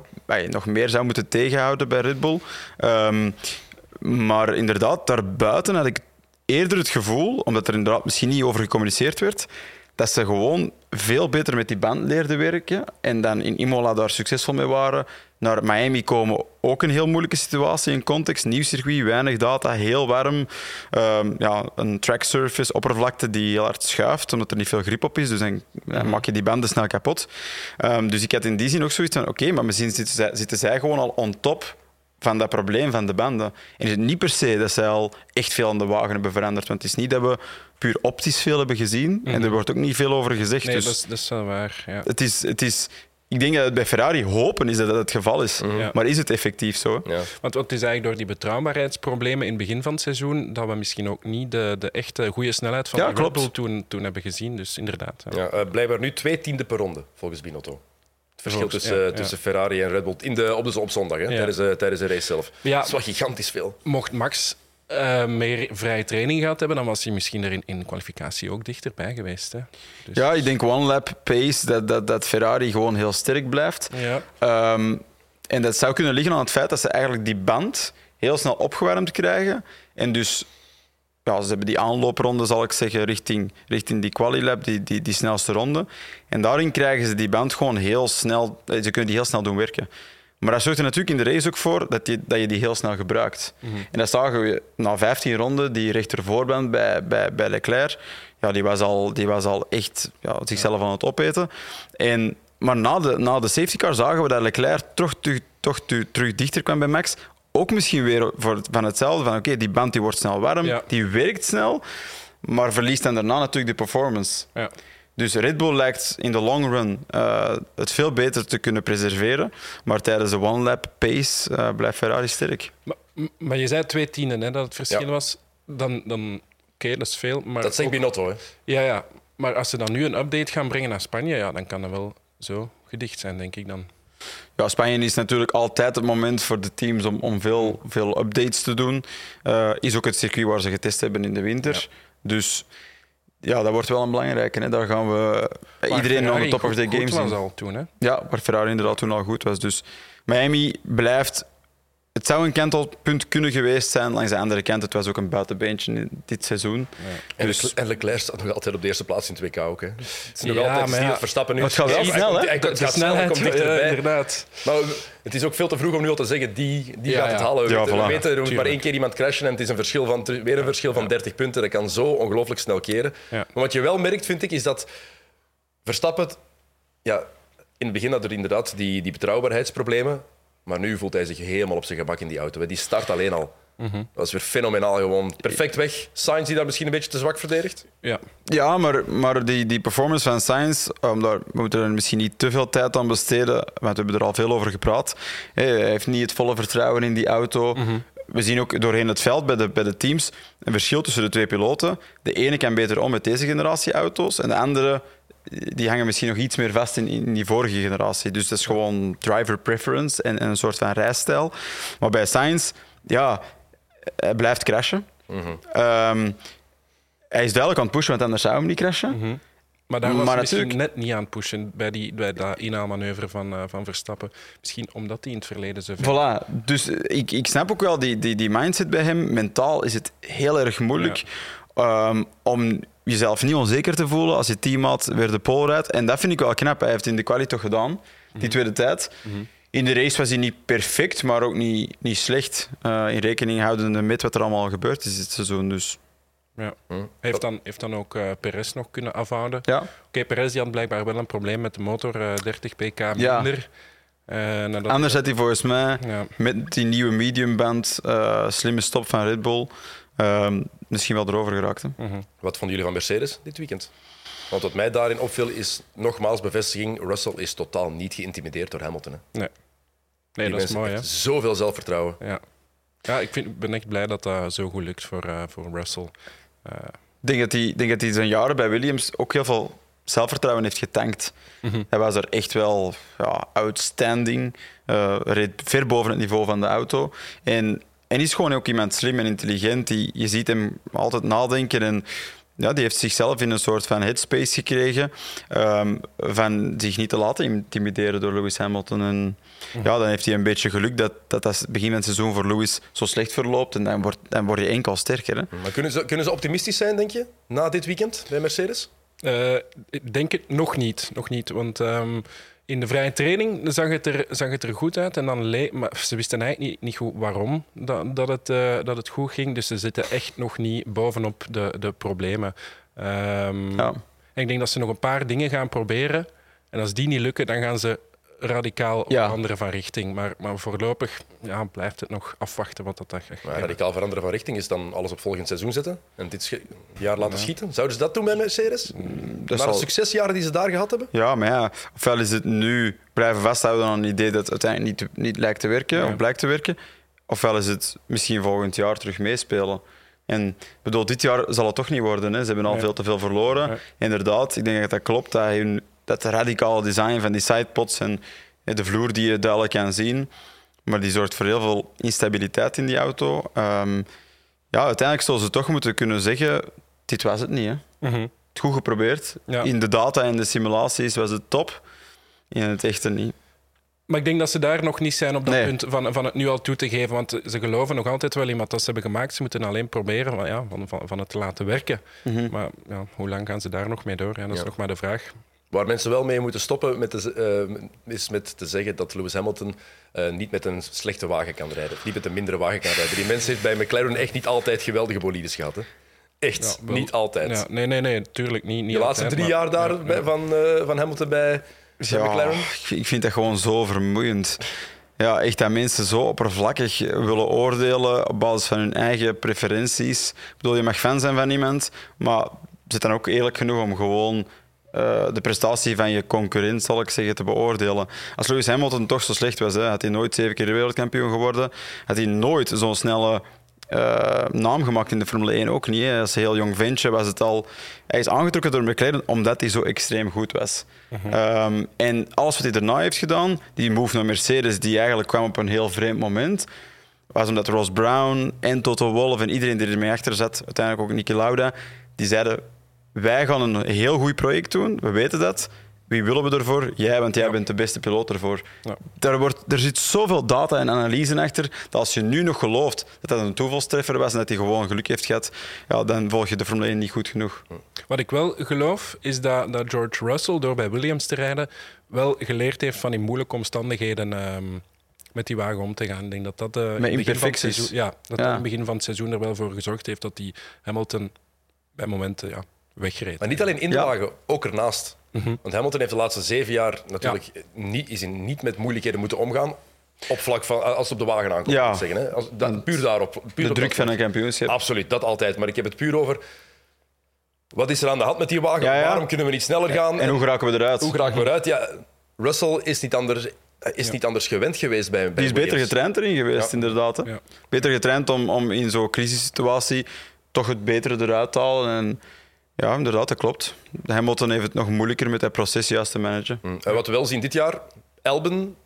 nog meer zou moeten tegenhouden bij Red Bull. Ehm, maar inderdaad, daarbuiten had ik eerder het gevoel, omdat er inderdaad misschien niet over gecommuniceerd werd, dat ze gewoon veel beter met die band leerden werken en dan in Imola daar succesvol mee waren. Naar Miami komen ook een heel moeilijke situatie in context. Nieuw circuit, weinig data, heel warm. Ehm, ja, een track surface, oppervlakte die heel hard schuift, omdat er niet veel grip op is. Dus dan, dan maak je die banden snel kapot. Ehm, dus ik had in die zin ook zoiets van, oké, maar misschien zitten zij, zitten zij gewoon al on top van dat probleem van de banden. En is het niet per se dat zij al echt veel aan de wagen hebben veranderd. Want het is niet dat we puur optisch veel hebben gezien. En er wordt ook niet veel over gezegd. Nee, dus dat, is, dat is wel waar. Ja. het is, het is, ik denk dat het bij Ferrari hopen is dat dat het geval is. Ja. Maar is het effectief zo? Ja. Want het is eigenlijk door die betrouwbaarheidsproblemen in het begin van het seizoen dat we misschien ook niet de, de echte goede snelheid van Ja, de Red. Bull toen, toen hebben gezien. Dus inderdaad. ja. Ja, eh, blijkbaar nu twee tiende per ronde, volgens Binotto. Het verschil Volgens- tussen, ja, ja. tussen Ferrari en Red Bull in de, op, de, op zondag, hè, Ja. tijdens, de, tijdens de race zelf. Ja. Dat is wel gigantisch veel. Mocht Max eh, meer vrije training gehad hebben, dan was hij misschien er in, kwalificatie ook dichterbij geweest. Hè. Dus, Ja, ik denk one lap pace, dat, dat, dat Ferrari gewoon heel sterk blijft. Ja. Ehm, en dat zou kunnen liggen aan het feit dat ze eigenlijk die band heel snel opgewarmd krijgen. En dus, ja, ze hebben die aanloopronde, zal ik zeggen, richting, richting die quali-lap, die, die, die snelste ronde. En daarin krijgen ze die band gewoon heel snel, eh, ze kunnen die heel snel doen werken. Maar dat zorgt er natuurlijk in de race ook voor dat je, dat je die heel snel gebruikt. En dat zagen we na 15 ronden, die rechtervoorband bij, bij, bij Leclerc, ja, die, was al, die was al echt ja, zichzelf aan het opeten. En, maar na de, na de safety car zagen we dat Leclerc toch, terug, toch terug dichter kwam bij Max. Ook misschien weer voor, van hetzelfde, van oké, die band die wordt snel warm, Ja. die werkt snel, maar verliest dan daarna natuurlijk de performance. Ja. Dus Red Bull lijkt in de long run eh, het veel beter te kunnen preserveren. Maar tijdens de one-lap pace eh, blijft Ferrari sterk. Maar, maar je zei twee tienden hè, dat het verschil Ja. was. Dan, dan oké, dat is veel. Maar Dat zegt Binotto. Hè. Ja, ja. Maar als ze dan nu een update gaan brengen naar Spanje, ja, dan kan dat wel zo gedicht zijn, denk ik dan. Ja, Spanje is natuurlijk altijd het moment voor de teams om, om veel, veel updates te doen. Eh, is ook het circuit waar ze getest hebben in de winter. Dus ja, dat wordt wel een belangrijke. Hè. Daar gaan we Maar iedereen aan Ferrari de top of the game was zien. al toen, hè? Ja, waar Ferrari inderdaad toen al goed was. Dus Miami blijft. Het zou een kantelpunt kunnen geweest zijn. Langs de andere kant, het was ook een buitenbeentje in dit seizoen. En, Dus- Leclerc, en Leclerc staat nog altijd op de eerste plaats in het WK ook. Hè. Het is nog Ja, altijd ja. Verstappen nu... Het gaat wel snel, hè? Het gaat snel, hij komt ja, dichterbij. inderdaad. Maar het is ook veel te vroeg om nu al te zeggen, die, die Ja, gaat het ja. halen. We Ja, voilà. weten, er moet maar één keer iemand crashen en het is een verschil van, weer een verschil van 30 punten. Dat kan zo ongelooflijk snel keren. Ja. Maar wat je wel merkt, vind ik, is dat Verstappen... Ja, in het begin had er inderdaad die, die betrouwbaarheidsproblemen. Maar nu voelt hij zich helemaal op zijn gemak in die auto. hè. Die start alleen al. Dat is weer fenomenaal gewoon. Perfect weg. Sainz die daar misschien een beetje te zwak verdedigt. Ja. Ja, maar, maar die, die performance van Sainz, um, daar, we moeten er misschien niet te veel tijd aan besteden, want we hebben er al veel over gepraat. Hij heeft niet het volle vertrouwen in die auto. We zien ook doorheen het veld bij de, bij de teams een verschil tussen de twee piloten. De ene kan beter om met deze generatie auto's en de andere die hangen misschien nog iets meer vast in, in die vorige generatie. Dus dat is gewoon driver preference en, en een soort van rijstijl. Maar bij Sainz, ja, hij blijft crashen. Ehm, hij is duidelijk aan het pushen, want anders zou hij hem niet crashen. Maar daar was Maar natuurlijk- net niet aan het pushen bij, die, bij dat inhaalmanoeuvre van, eh, van Verstappen. Misschien omdat hij in het verleden zo veel... Voilà. Dus eh, ik, ik snap ook wel die, die, die mindset bij hem. Mentaal is het heel erg moeilijk ehm, om jezelf niet onzeker te voelen als je teammaat weer de pole rijdt. En dat vind ik wel knap. Hij heeft in de quali toch gedaan, die tweede tijd. In de race was hij niet perfect, maar ook niet, niet slecht. eh, in rekening houdende met wat er allemaal gebeurd is dit seizoen. Dus Ja. Heeft dan, heeft dan ook eh Perez nog kunnen afhouden. ja, Oké, Perez die had blijkbaar wel een probleem met de motor, eh, 30 pk Ja. minder. Eh, nadat- anders had hij volgens mij Ja. met die nieuwe mediumband, eh slimme stop van Red Bull, ehm, misschien wel erover geraakt. hè. Mhm. Wat vonden jullie van Mercedes dit weekend? Want wat mij daarin opviel is nogmaals bevestiging: Russell is totaal niet geïntimideerd door Hamilton. Hè. Nee, nee Die dat is mooi, hè? Zoveel zelfvertrouwen. Ja, ja ik vind, ben echt blij dat dat zo goed lukt voor, eh, voor Russell. Eh, Ik denk dat hij, denk dat hij zijn jaren bij Williams ook heel veel zelfvertrouwen heeft getankt. Mhm. Hij was er echt wel ja, outstanding. eh, reed ver boven het niveau van de auto. En, en is gewoon ook iemand slim en intelligent. Die, je ziet hem altijd nadenken. En ja, die heeft zichzelf in een soort van headspace gekregen. ehm, van zich niet te laten intimideren door Lewis Hamilton. En ja, dan heeft hij een beetje geluk dat dat, dat begin van het seizoen voor Lewis zo slecht verloopt. En dan wordt, dan word je enkel sterker. Hè? Maar kunnen ze, kunnen ze optimistisch zijn, denk je, na dit weekend bij Mercedes? Eh, ik denk het nog niet. Nog niet want ehm, in de vrije training zag het er, zag het er goed uit. En dan maar ze wisten eigenlijk niet, niet goed waarom dat, dat, het, eh, dat het goed ging. Dus ze zitten echt nog niet bovenop de, de problemen. Ehm, Ja. en ik denk dat ze nog een paar dingen gaan proberen. En als die niet lukken, dan gaan ze radicaal Ja. veranderen van richting. Maar, maar voorlopig ja, blijft het nog afwachten wat dat echt Maar radicaal veranderen van richting is dan alles op volgend seizoen zetten en dit jaar laten schieten. Zouden ze dat doen bij Mercedes? Dat Na de succesjaren die ze daar gehad hebben? Ja, maar ja, ofwel is het nu blijven vasthouden aan een idee dat uiteindelijk niet, niet lijkt te werken, Ja. of blijkt te werken. Ofwel is het misschien volgend jaar terug meespelen. En ik bedoel, dit jaar zal het toch niet worden. Hè. Ze hebben al veel te veel verloren. Inderdaad, ik denk dat dat klopt. Dat, hun, dat radicale design van die sidepods en de vloer die je duidelijk kan zien, maar die zorgt voor heel veel instabiliteit in die auto. Ehm, ja, uiteindelijk zullen ze toch moeten kunnen zeggen, dit was het niet. Hè Mhm. het goed geprobeerd. Ja. In de data en de simulaties was het top. In het echte niet. Maar ik denk dat ze daar nog niet zijn op dat Nee. punt van, van het nu al toe te geven. Want ze geloven nog altijd wel in wat dat ze hebben gemaakt. Ze moeten alleen proberen van, ja, van, van, van het te laten werken. Maar ja, hoe lang gaan ze daar nog mee door? Ja, dat is Ja. nog maar de vraag. Waar mensen wel mee moeten stoppen met te, eh, is met te zeggen dat Lewis Hamilton eh, niet met een slechte wagen kan rijden. Of niet met een mindere wagen kan rijden. Die mens heeft bij McLaren echt niet altijd geweldige bolides gehad. Hè? Echt, Ja, wel- niet altijd. Ja, nee, nee, nee, tuurlijk niet. niet de laatste altijd, drie maar- jaar daar ja, bij- ja. Van, eh, van Hamilton bij, bij McLaren. ik- ik vind dat gewoon zo vermoeiend. Ja, echt dat mensen zo oppervlakkig willen oordelen op basis van hun eigen preferenties. Ik bedoel, je mag fan zijn van iemand, maar zit dan ook eerlijk genoeg om gewoon eh, de prestatie van je concurrent, zal ik zeggen, te beoordelen. Als Lewis Hamilton toch zo slecht was, hè, had hij nooit zeven keer wereldkampioen geworden, had hij nooit zo'n snelle eh, naam gemaakt in de Formule 1 ook niet. Hè. Als heel jong ventje was het al... Hij is aangetrokken door McLaren omdat hij zo extreem goed was. Ehm, en alles wat hij daarna heeft gedaan, die move naar Mercedes, die eigenlijk kwam op een heel vreemd moment, was omdat Ross Brown en Toto Wolff en iedereen die ermee achter zat, uiteindelijk ook Niki Lauda, die zeiden, wij gaan een heel goed project doen, we weten dat. Wie willen we ervoor? Jij, want jij Ja. bent de beste piloot ervoor. Ja. Daar wordt, er zit zoveel data en analyse achter, dat als je nu nog gelooft dat dat een toevalstreffer was en dat hij gewoon geluk heeft gehad, ja, dan volg je de Formule 1 niet goed genoeg. Wat ik wel geloof, is dat, dat George Russell, door bij Williams te rijden, wel geleerd heeft van in moeilijke omstandigheden ehm, met die wagen om te gaan. Ik denk dat dat, van het imperfecties. seizoen- ja, dat Ja. dat in het begin van het seizoen er wel voor gezorgd heeft dat die Hamilton bij momenten ja, wegreed. Maar niet alleen in de Ja. wagen, ook ernaast. Mhm. Want Hamilton heeft de laatste zeven jaar natuurlijk niet, is in, niet met moeilijkheden moeten omgaan. Op vlak van als het op de wagen aankomt. Ja. moet ik Zeggen, hè. Als, dat, puur daarop. Puur De op druk van een kampioenschap. Absoluut, dat altijd. Maar ik heb het puur over. Wat is er aan de hand met die wagen? Ja, ja. Waarom kunnen we niet sneller gaan? En hoe geraken we eruit? hoe geraken we eruit? Ja, Russell is niet anders, is niet anders gewend geweest bij, bij Die is beter Williams. getraind erin geweest, Ja. inderdaad. Hè. Ja. Beter getraind om, om in zo'n crisissituatie toch het betere eruit te halen. En ja, inderdaad, dat klopt. Hamilton heeft het nog moeilijker met dat proces juist te managen. Hm. En wat we wel zien dit jaar, Albon,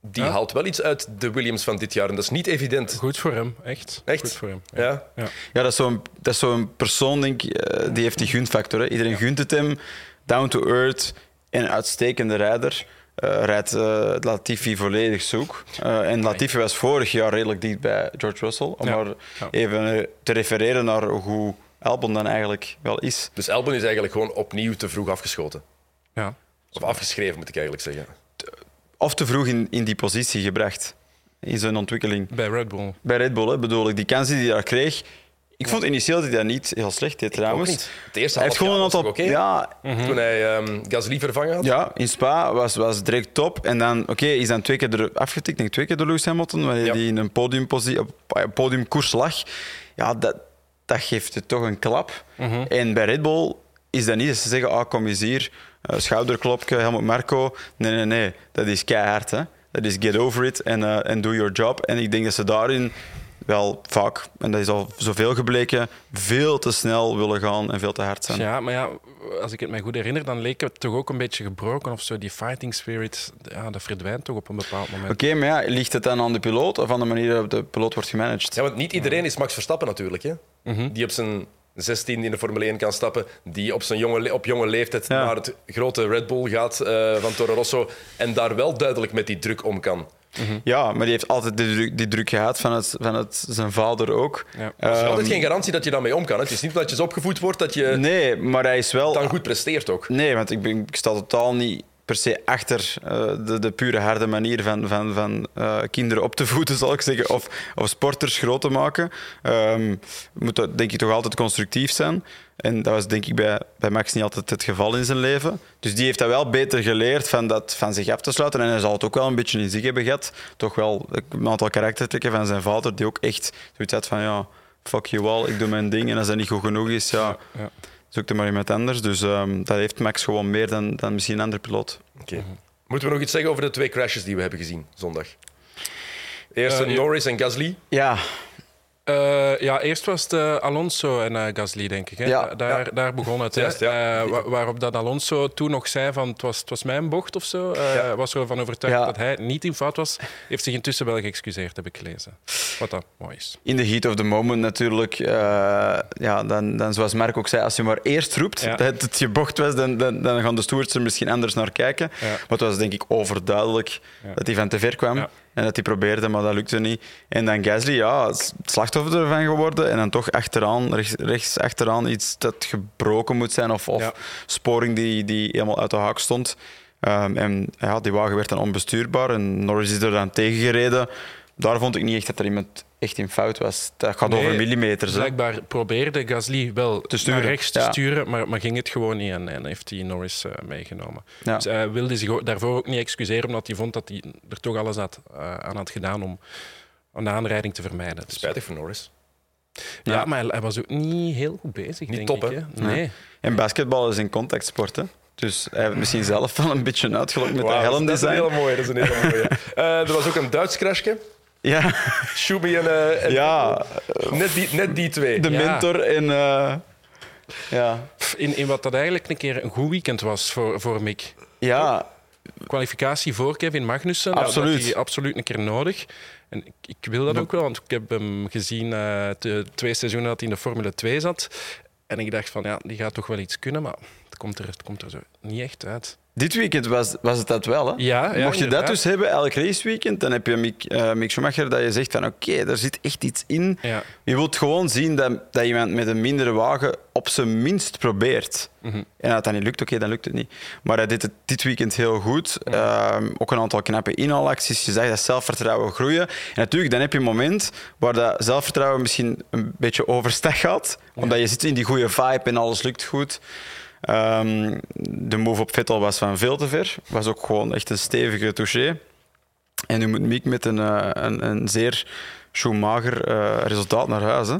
die Ja. haalt wel iets uit de Williams van dit jaar. En dat is niet evident. Goed voor hem, echt. Echt? Goed voor hem. Ja. Ja. Ja, dat is zo'n, dat is zo'n persoon, denk ik, eh, die heeft die gunfactor. Hè. Iedereen gunt het hem. down to earth en een uitstekende rijder. Uh, rijdt uh, Latifi volledig zoek. Uh, en Latifi was vorig jaar redelijk dicht bij George Russell. Om ja. maar ja. even te refereren naar hoe Albon dan eigenlijk wel is. Dus Albon is eigenlijk gewoon opnieuw te vroeg afgeschoten? Ja. Of afgeschreven, moet ik eigenlijk zeggen. Of te vroeg in, in die positie gebracht. In zijn ontwikkeling. Bij Red Bull. Bij Red Bull, hè, bedoel ik. Die kansen die hij daar kreeg ik vond initieel dat hij dat niet heel slecht deed trouwens. Het eerste hij heeft gewoon een aantal. Okay. Ja, mm-hmm. Toen hij um, Gasly vervangen had. Ja, in Spa was, was direct top. En dan, oké, okay, is dan twee keer er afgetikt, denk twee keer door Lewis Hamilton, wanneer ja. hij in een podiumkoers lag. Ja, dat, dat geeft het toch een klap. Mm-hmm. En bij Red Bull is dat niet dat ze zeggen, ah, kom eens hier, uh, schouderklopje, Helmut Marco. Nee, nee, nee, dat is keihard. Hè. Dat is get over it en uh, do your job. En ik denk dat ze daarin wel vaak, en dat is al zoveel gebleken, veel te snel willen gaan en veel te hard zijn. Ja, maar ja, als ik het me goed herinner, dan leek het toch ook een beetje gebroken of zo. Die fighting spirit, ja, dat verdwijnt toch op een bepaald moment. Oké, okay, maar ja, ligt het dan aan de piloot of aan de manier waarop de piloot wordt gemanaged? Ja, want niet iedereen is Max Verstappen natuurlijk, hè? Mm-hmm. Die op zijn 16 in de Formule 1 kan stappen, die op, zijn jonge, op jonge leeftijd ja. naar het grote Red Bull gaat uh, van Toro Rosso en daar wel duidelijk met die druk om kan. Mm-hmm. Ja, maar die heeft altijd die druk, die druk gehad van, het, van het, zijn vader ook. Ja. Um, er is altijd geen garantie dat je daarmee om kan. Het is niet dat je opgevoed wordt dat je nee, maar hij is wel, dan goed presteert ook. Nee, want ik, ben, ik sta totaal niet per se achter uh, de, de pure harde manier van, van, van uh, kinderen op te voeden, zal ik zeggen, of, of sporters groot te maken. Um, moet dat, denk ik toch altijd constructief zijn. En dat was denk ik bij, bij Max niet altijd het geval in zijn leven. Dus die heeft dat wel beter geleerd van, dat, van zich af te sluiten. En hij zal het ook wel een beetje in zich hebben gehad. Toch wel een aantal karaktertrekken van zijn vader, die ook echt zoiets had van ja, fuck you all, ik doe mijn ding. En als dat niet goed genoeg is, ja, ja. zoek er maar iemand anders. Dus um, dat heeft Max gewoon meer dan, dan misschien een andere piloot. Okay. Moeten we nog iets zeggen over de twee crashes die we hebben gezien zondag? Eerst uh, Norris en Gasly. Ja, uh, ja, eerst was het uh, Alonso en uh, Gasly, denk ik. Hè? Ja, daar, ja. daar begon het. Juist, ja. waarop dat Alonso toen nog zei van het was, het was mijn bocht of zo. Ja. was ervan overtuigd dat hij niet in fout was. Heeft zich intussen wel geëxcuseerd, heb ik gelezen. Wat dat mooi is. In de heat of the moment natuurlijk. ja, dan, dan, zoals Mark ook zei, als je maar eerst roept dat het je bocht was, dan, dan, dan gaan de stewards er misschien anders naar kijken. Maar het was denk ik overduidelijk dat hij van te ver kwam. En dat hij probeerde, maar dat lukte niet. En dan Gasly, ja, slachtoffer ervan geworden. En dan toch achteraan, rechts, rechts achteraan iets dat gebroken moet zijn. Of, of sporing die, die helemaal uit de haak stond. Um, en ja, die wagen werd dan onbestuurbaar. En Norris is er dan tegengereden. Daar vond ik niet echt dat er iemand echt in fout was. Dat gaat over millimeters. Blijkbaar probeerde Gasly wel te sturen. naar rechts te sturen, maar, maar ging het gewoon niet en, en heeft hij Norris uh, meegenomen. Ja. Dus hij wilde zich daarvoor ook niet excuseren, omdat hij vond dat hij er toch alles had, uh, aan had gedaan om een aanrijding te vermijden. Dus. Spijtig voor Norris. Ja, ja, maar hij was ook niet heel goed bezig, niet denk top, ik. Hè? Nee. En basketbal is een contactsport, hè? Dus hij heeft misschien zelf wel een beetje uitgelokt met wow, de helm Dat is een hele mooie. Dat is een hele mooie. uh, er was ook een Duits crashje. Ja. Shubi en, uh, en, ja. Net, die, net die twee. De ja. mentor en... Uh, ja. In, in wat dat eigenlijk een keer een goed weekend was voor, voor Mick. Ja. Kwalificatie voor Kevin Magnussen. Absoluut. Dat, dat absoluut een keer nodig. En ik, ik wil dat ook wel, want ik heb hem gezien uh, de twee seizoenen dat hij in de Formule 2 zat. En ik dacht van, ja, die gaat toch wel iets kunnen, maar het komt er, het komt er zo niet echt uit. Dit weekend was, was het dat wel. Hè? Ja, ja, Mocht je dat dus hebben, elk raceweekend, dan heb je Mick, uh, Mick Schumacher dat je zegt van oké, okay, er zit echt iets in. Ja. Je wilt gewoon zien dat, dat iemand met een mindere wagen op zijn minst probeert. Mm -hmm. En als dat niet lukt, oké, okay, dan lukt het niet. Maar hij deed het dit weekend heel goed. Mhm. Uh, ook een aantal knappe inhaalacties. Je zag dat zelfvertrouwen groeien. En natuurlijk, dan heb je een moment waar dat zelfvertrouwen misschien een beetje overstag gaat. Omdat je zit in die goede vibe en alles lukt goed. Um, de move op Vettel was van veel te ver. Was ook gewoon echt een stevige touché. En nu moet Miek met een, uh, een, een zeer Schumacher uh, resultaat naar huis. Hè.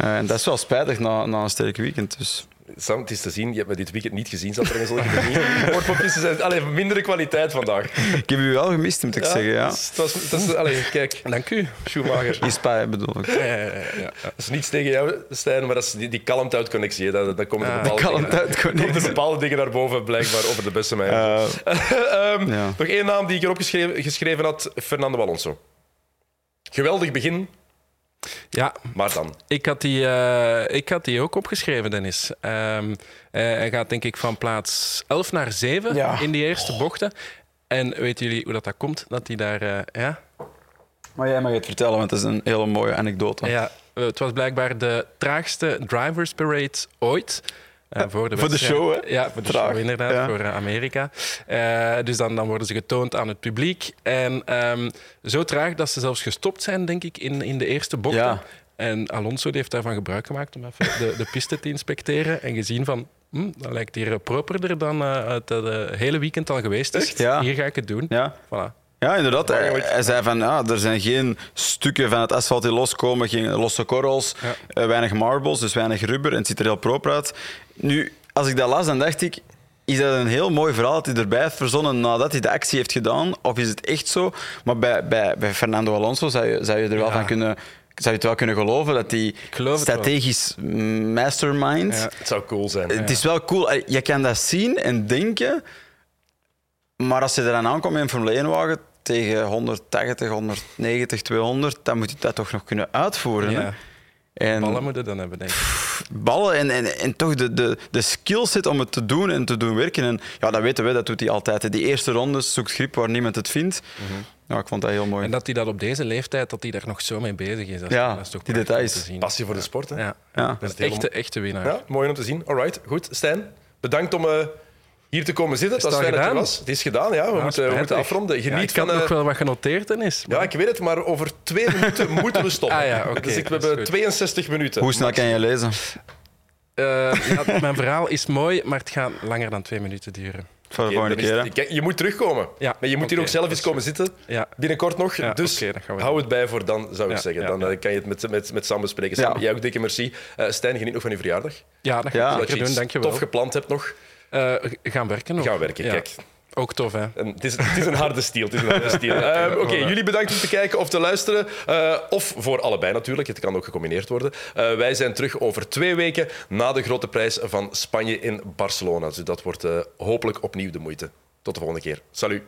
Uh, en dat is wel spijtig na, na een sterk weekend. Dus. Sam, het is te zien, je hebt me dit weekend niet gezien, zat er manier. Woordpopjes zijn alleen mindere kwaliteit vandaag. Ik heb u wel gemist, moet ik ja, zeggen. Ja. Het was, het was, allee, kijk, dank u, Schumacher. Bedoel ik. Ja, ja, ja. Dat is niets tegen jou, Stijn, maar dat is die, die kalmte-uit-connectie. Dat, dat komen er bepaalde, dingen, er bepaalde dingen naar boven, blijkbaar, over de beste mij. Uh, um, ja. Nog één naam die ik erop geschreven, geschreven had, Fernando Alonso. Geweldig begin. Ja, Maar dan. ik had die, eh, ik had die ook opgeschreven, Dennis. Eh, hij gaat denk ik van plaats 11 naar 7 Ja. in die eerste bochten. En weten jullie hoe dat, dat komt? Dat hij daar... eh, ja? Maar jij mag het vertellen, want het is een hele mooie anekdote. Ja, het was blijkbaar de traagste drivers parade ooit. Eh, voor, de voor de show, hè? Ja, voor de Traag, show inderdaad, ja. voor eh, Amerika. Eh, dus dan, dan worden ze getoond aan het publiek. En ehm, zo traag dat ze zelfs gestopt zijn, denk ik, in, in de eerste bocht. Ja. En Alonso die heeft daarvan gebruik gemaakt om even de, de piste te inspecteren en gezien van... Hm, dat lijkt hier properder dan het hele weekend al geweest is. Ja. Hier ga ik het doen. Ja. Voilà. Ja, inderdaad. Hij, zei van, ja, er zijn geen stukken van het asfalt die loskomen, geen losse korrels, Ja. eh, weinig marbles, dus weinig rubber en het ziet er heel proper uit. Nu, als ik dat las, dan dacht ik, is dat een heel mooi verhaal dat hij erbij heeft verzonnen nadat hij de actie heeft gedaan? Of is het echt zo? Maar bij, bij, bij Fernando Alonso zou je, zou je er wel Ja. van kunnen... Zou je het wel kunnen geloven dat wel. strategisch mastermind... Ja. Het zou cool zijn. Het is wel cool. Eh, Je kan dat zien en denken, maar als je eraan aankomt in een Formule 1-wagen tegen 180, 190, 200, dan moet je dat toch nog kunnen uitvoeren. hè? Ja. En Ballen moeten dan hebben, denk ik. ballen en, en, en toch de, de, de skillset om het te doen en te doen werken. En ja, dat weten we, dat doet hij altijd. hè. Die eerste rondes zoekt grip waar niemand het vindt. Ja, ik vond dat heel mooi. Mhm. En dat hij dat op deze leeftijd, dat hij daar nog zo mee bezig is. Dat is, Ja, dat is toch die details. te zien. Passie voor de sport. Hè? Ja. Ja. Dat is heel echte, echte winnaar. Ja, mooi om te zien. Alright, goed. Stijn, bedankt om eh, hier te komen zitten. Is dat is fijn dat je gedaan? was. Het is gedaan, ja. We, Ja, moeten, we moeten afronden. Ja, Geniet ik had van... eh, nog wel wat genoteerd, Dennis. Ja, ik weet het, maar over twee minuten moeten we stoppen. Ah ja, oké, dus ik, we hebben goed. 62 minuten. Hoe snel kan je lezen? Eh, ja, mijn verhaal is mooi, maar het gaat langer dan twee minuten duren. Voor de volgende keer. hè? Je moet terugkomen. Ja, Maar je moet hier ook zelf eens komen zitten. Ja. Binnenkort nog. Ja, dus hou het bij voor dan, zou ik Ja, zeggen. ja, Dan ja. eh, kan je het met, met, met Sam bespreken. Ja. Sam, jij ook dikke merci. Eh Stijn, geniet nog van je verjaardag. Ja, dat ga Ja. ik je zeker doen, iets dankjewel. tof gepland hebt nog. Eh, gaan werken nog. Gaan werken, Ja. kijk. Ook tof, hè. En het, is, het is een harde stiel. Het is een harde stiel. Ehm, Oké, jullie bedankt om te kijken of te luisteren. Eh, of voor allebei natuurlijk. Het kan ook gecombineerd worden. Eh, wij zijn terug over twee weken na de grote prijs van Spanje in Barcelona. Dus dat wordt eh, hopelijk opnieuw de moeite. Tot de volgende keer. Salut.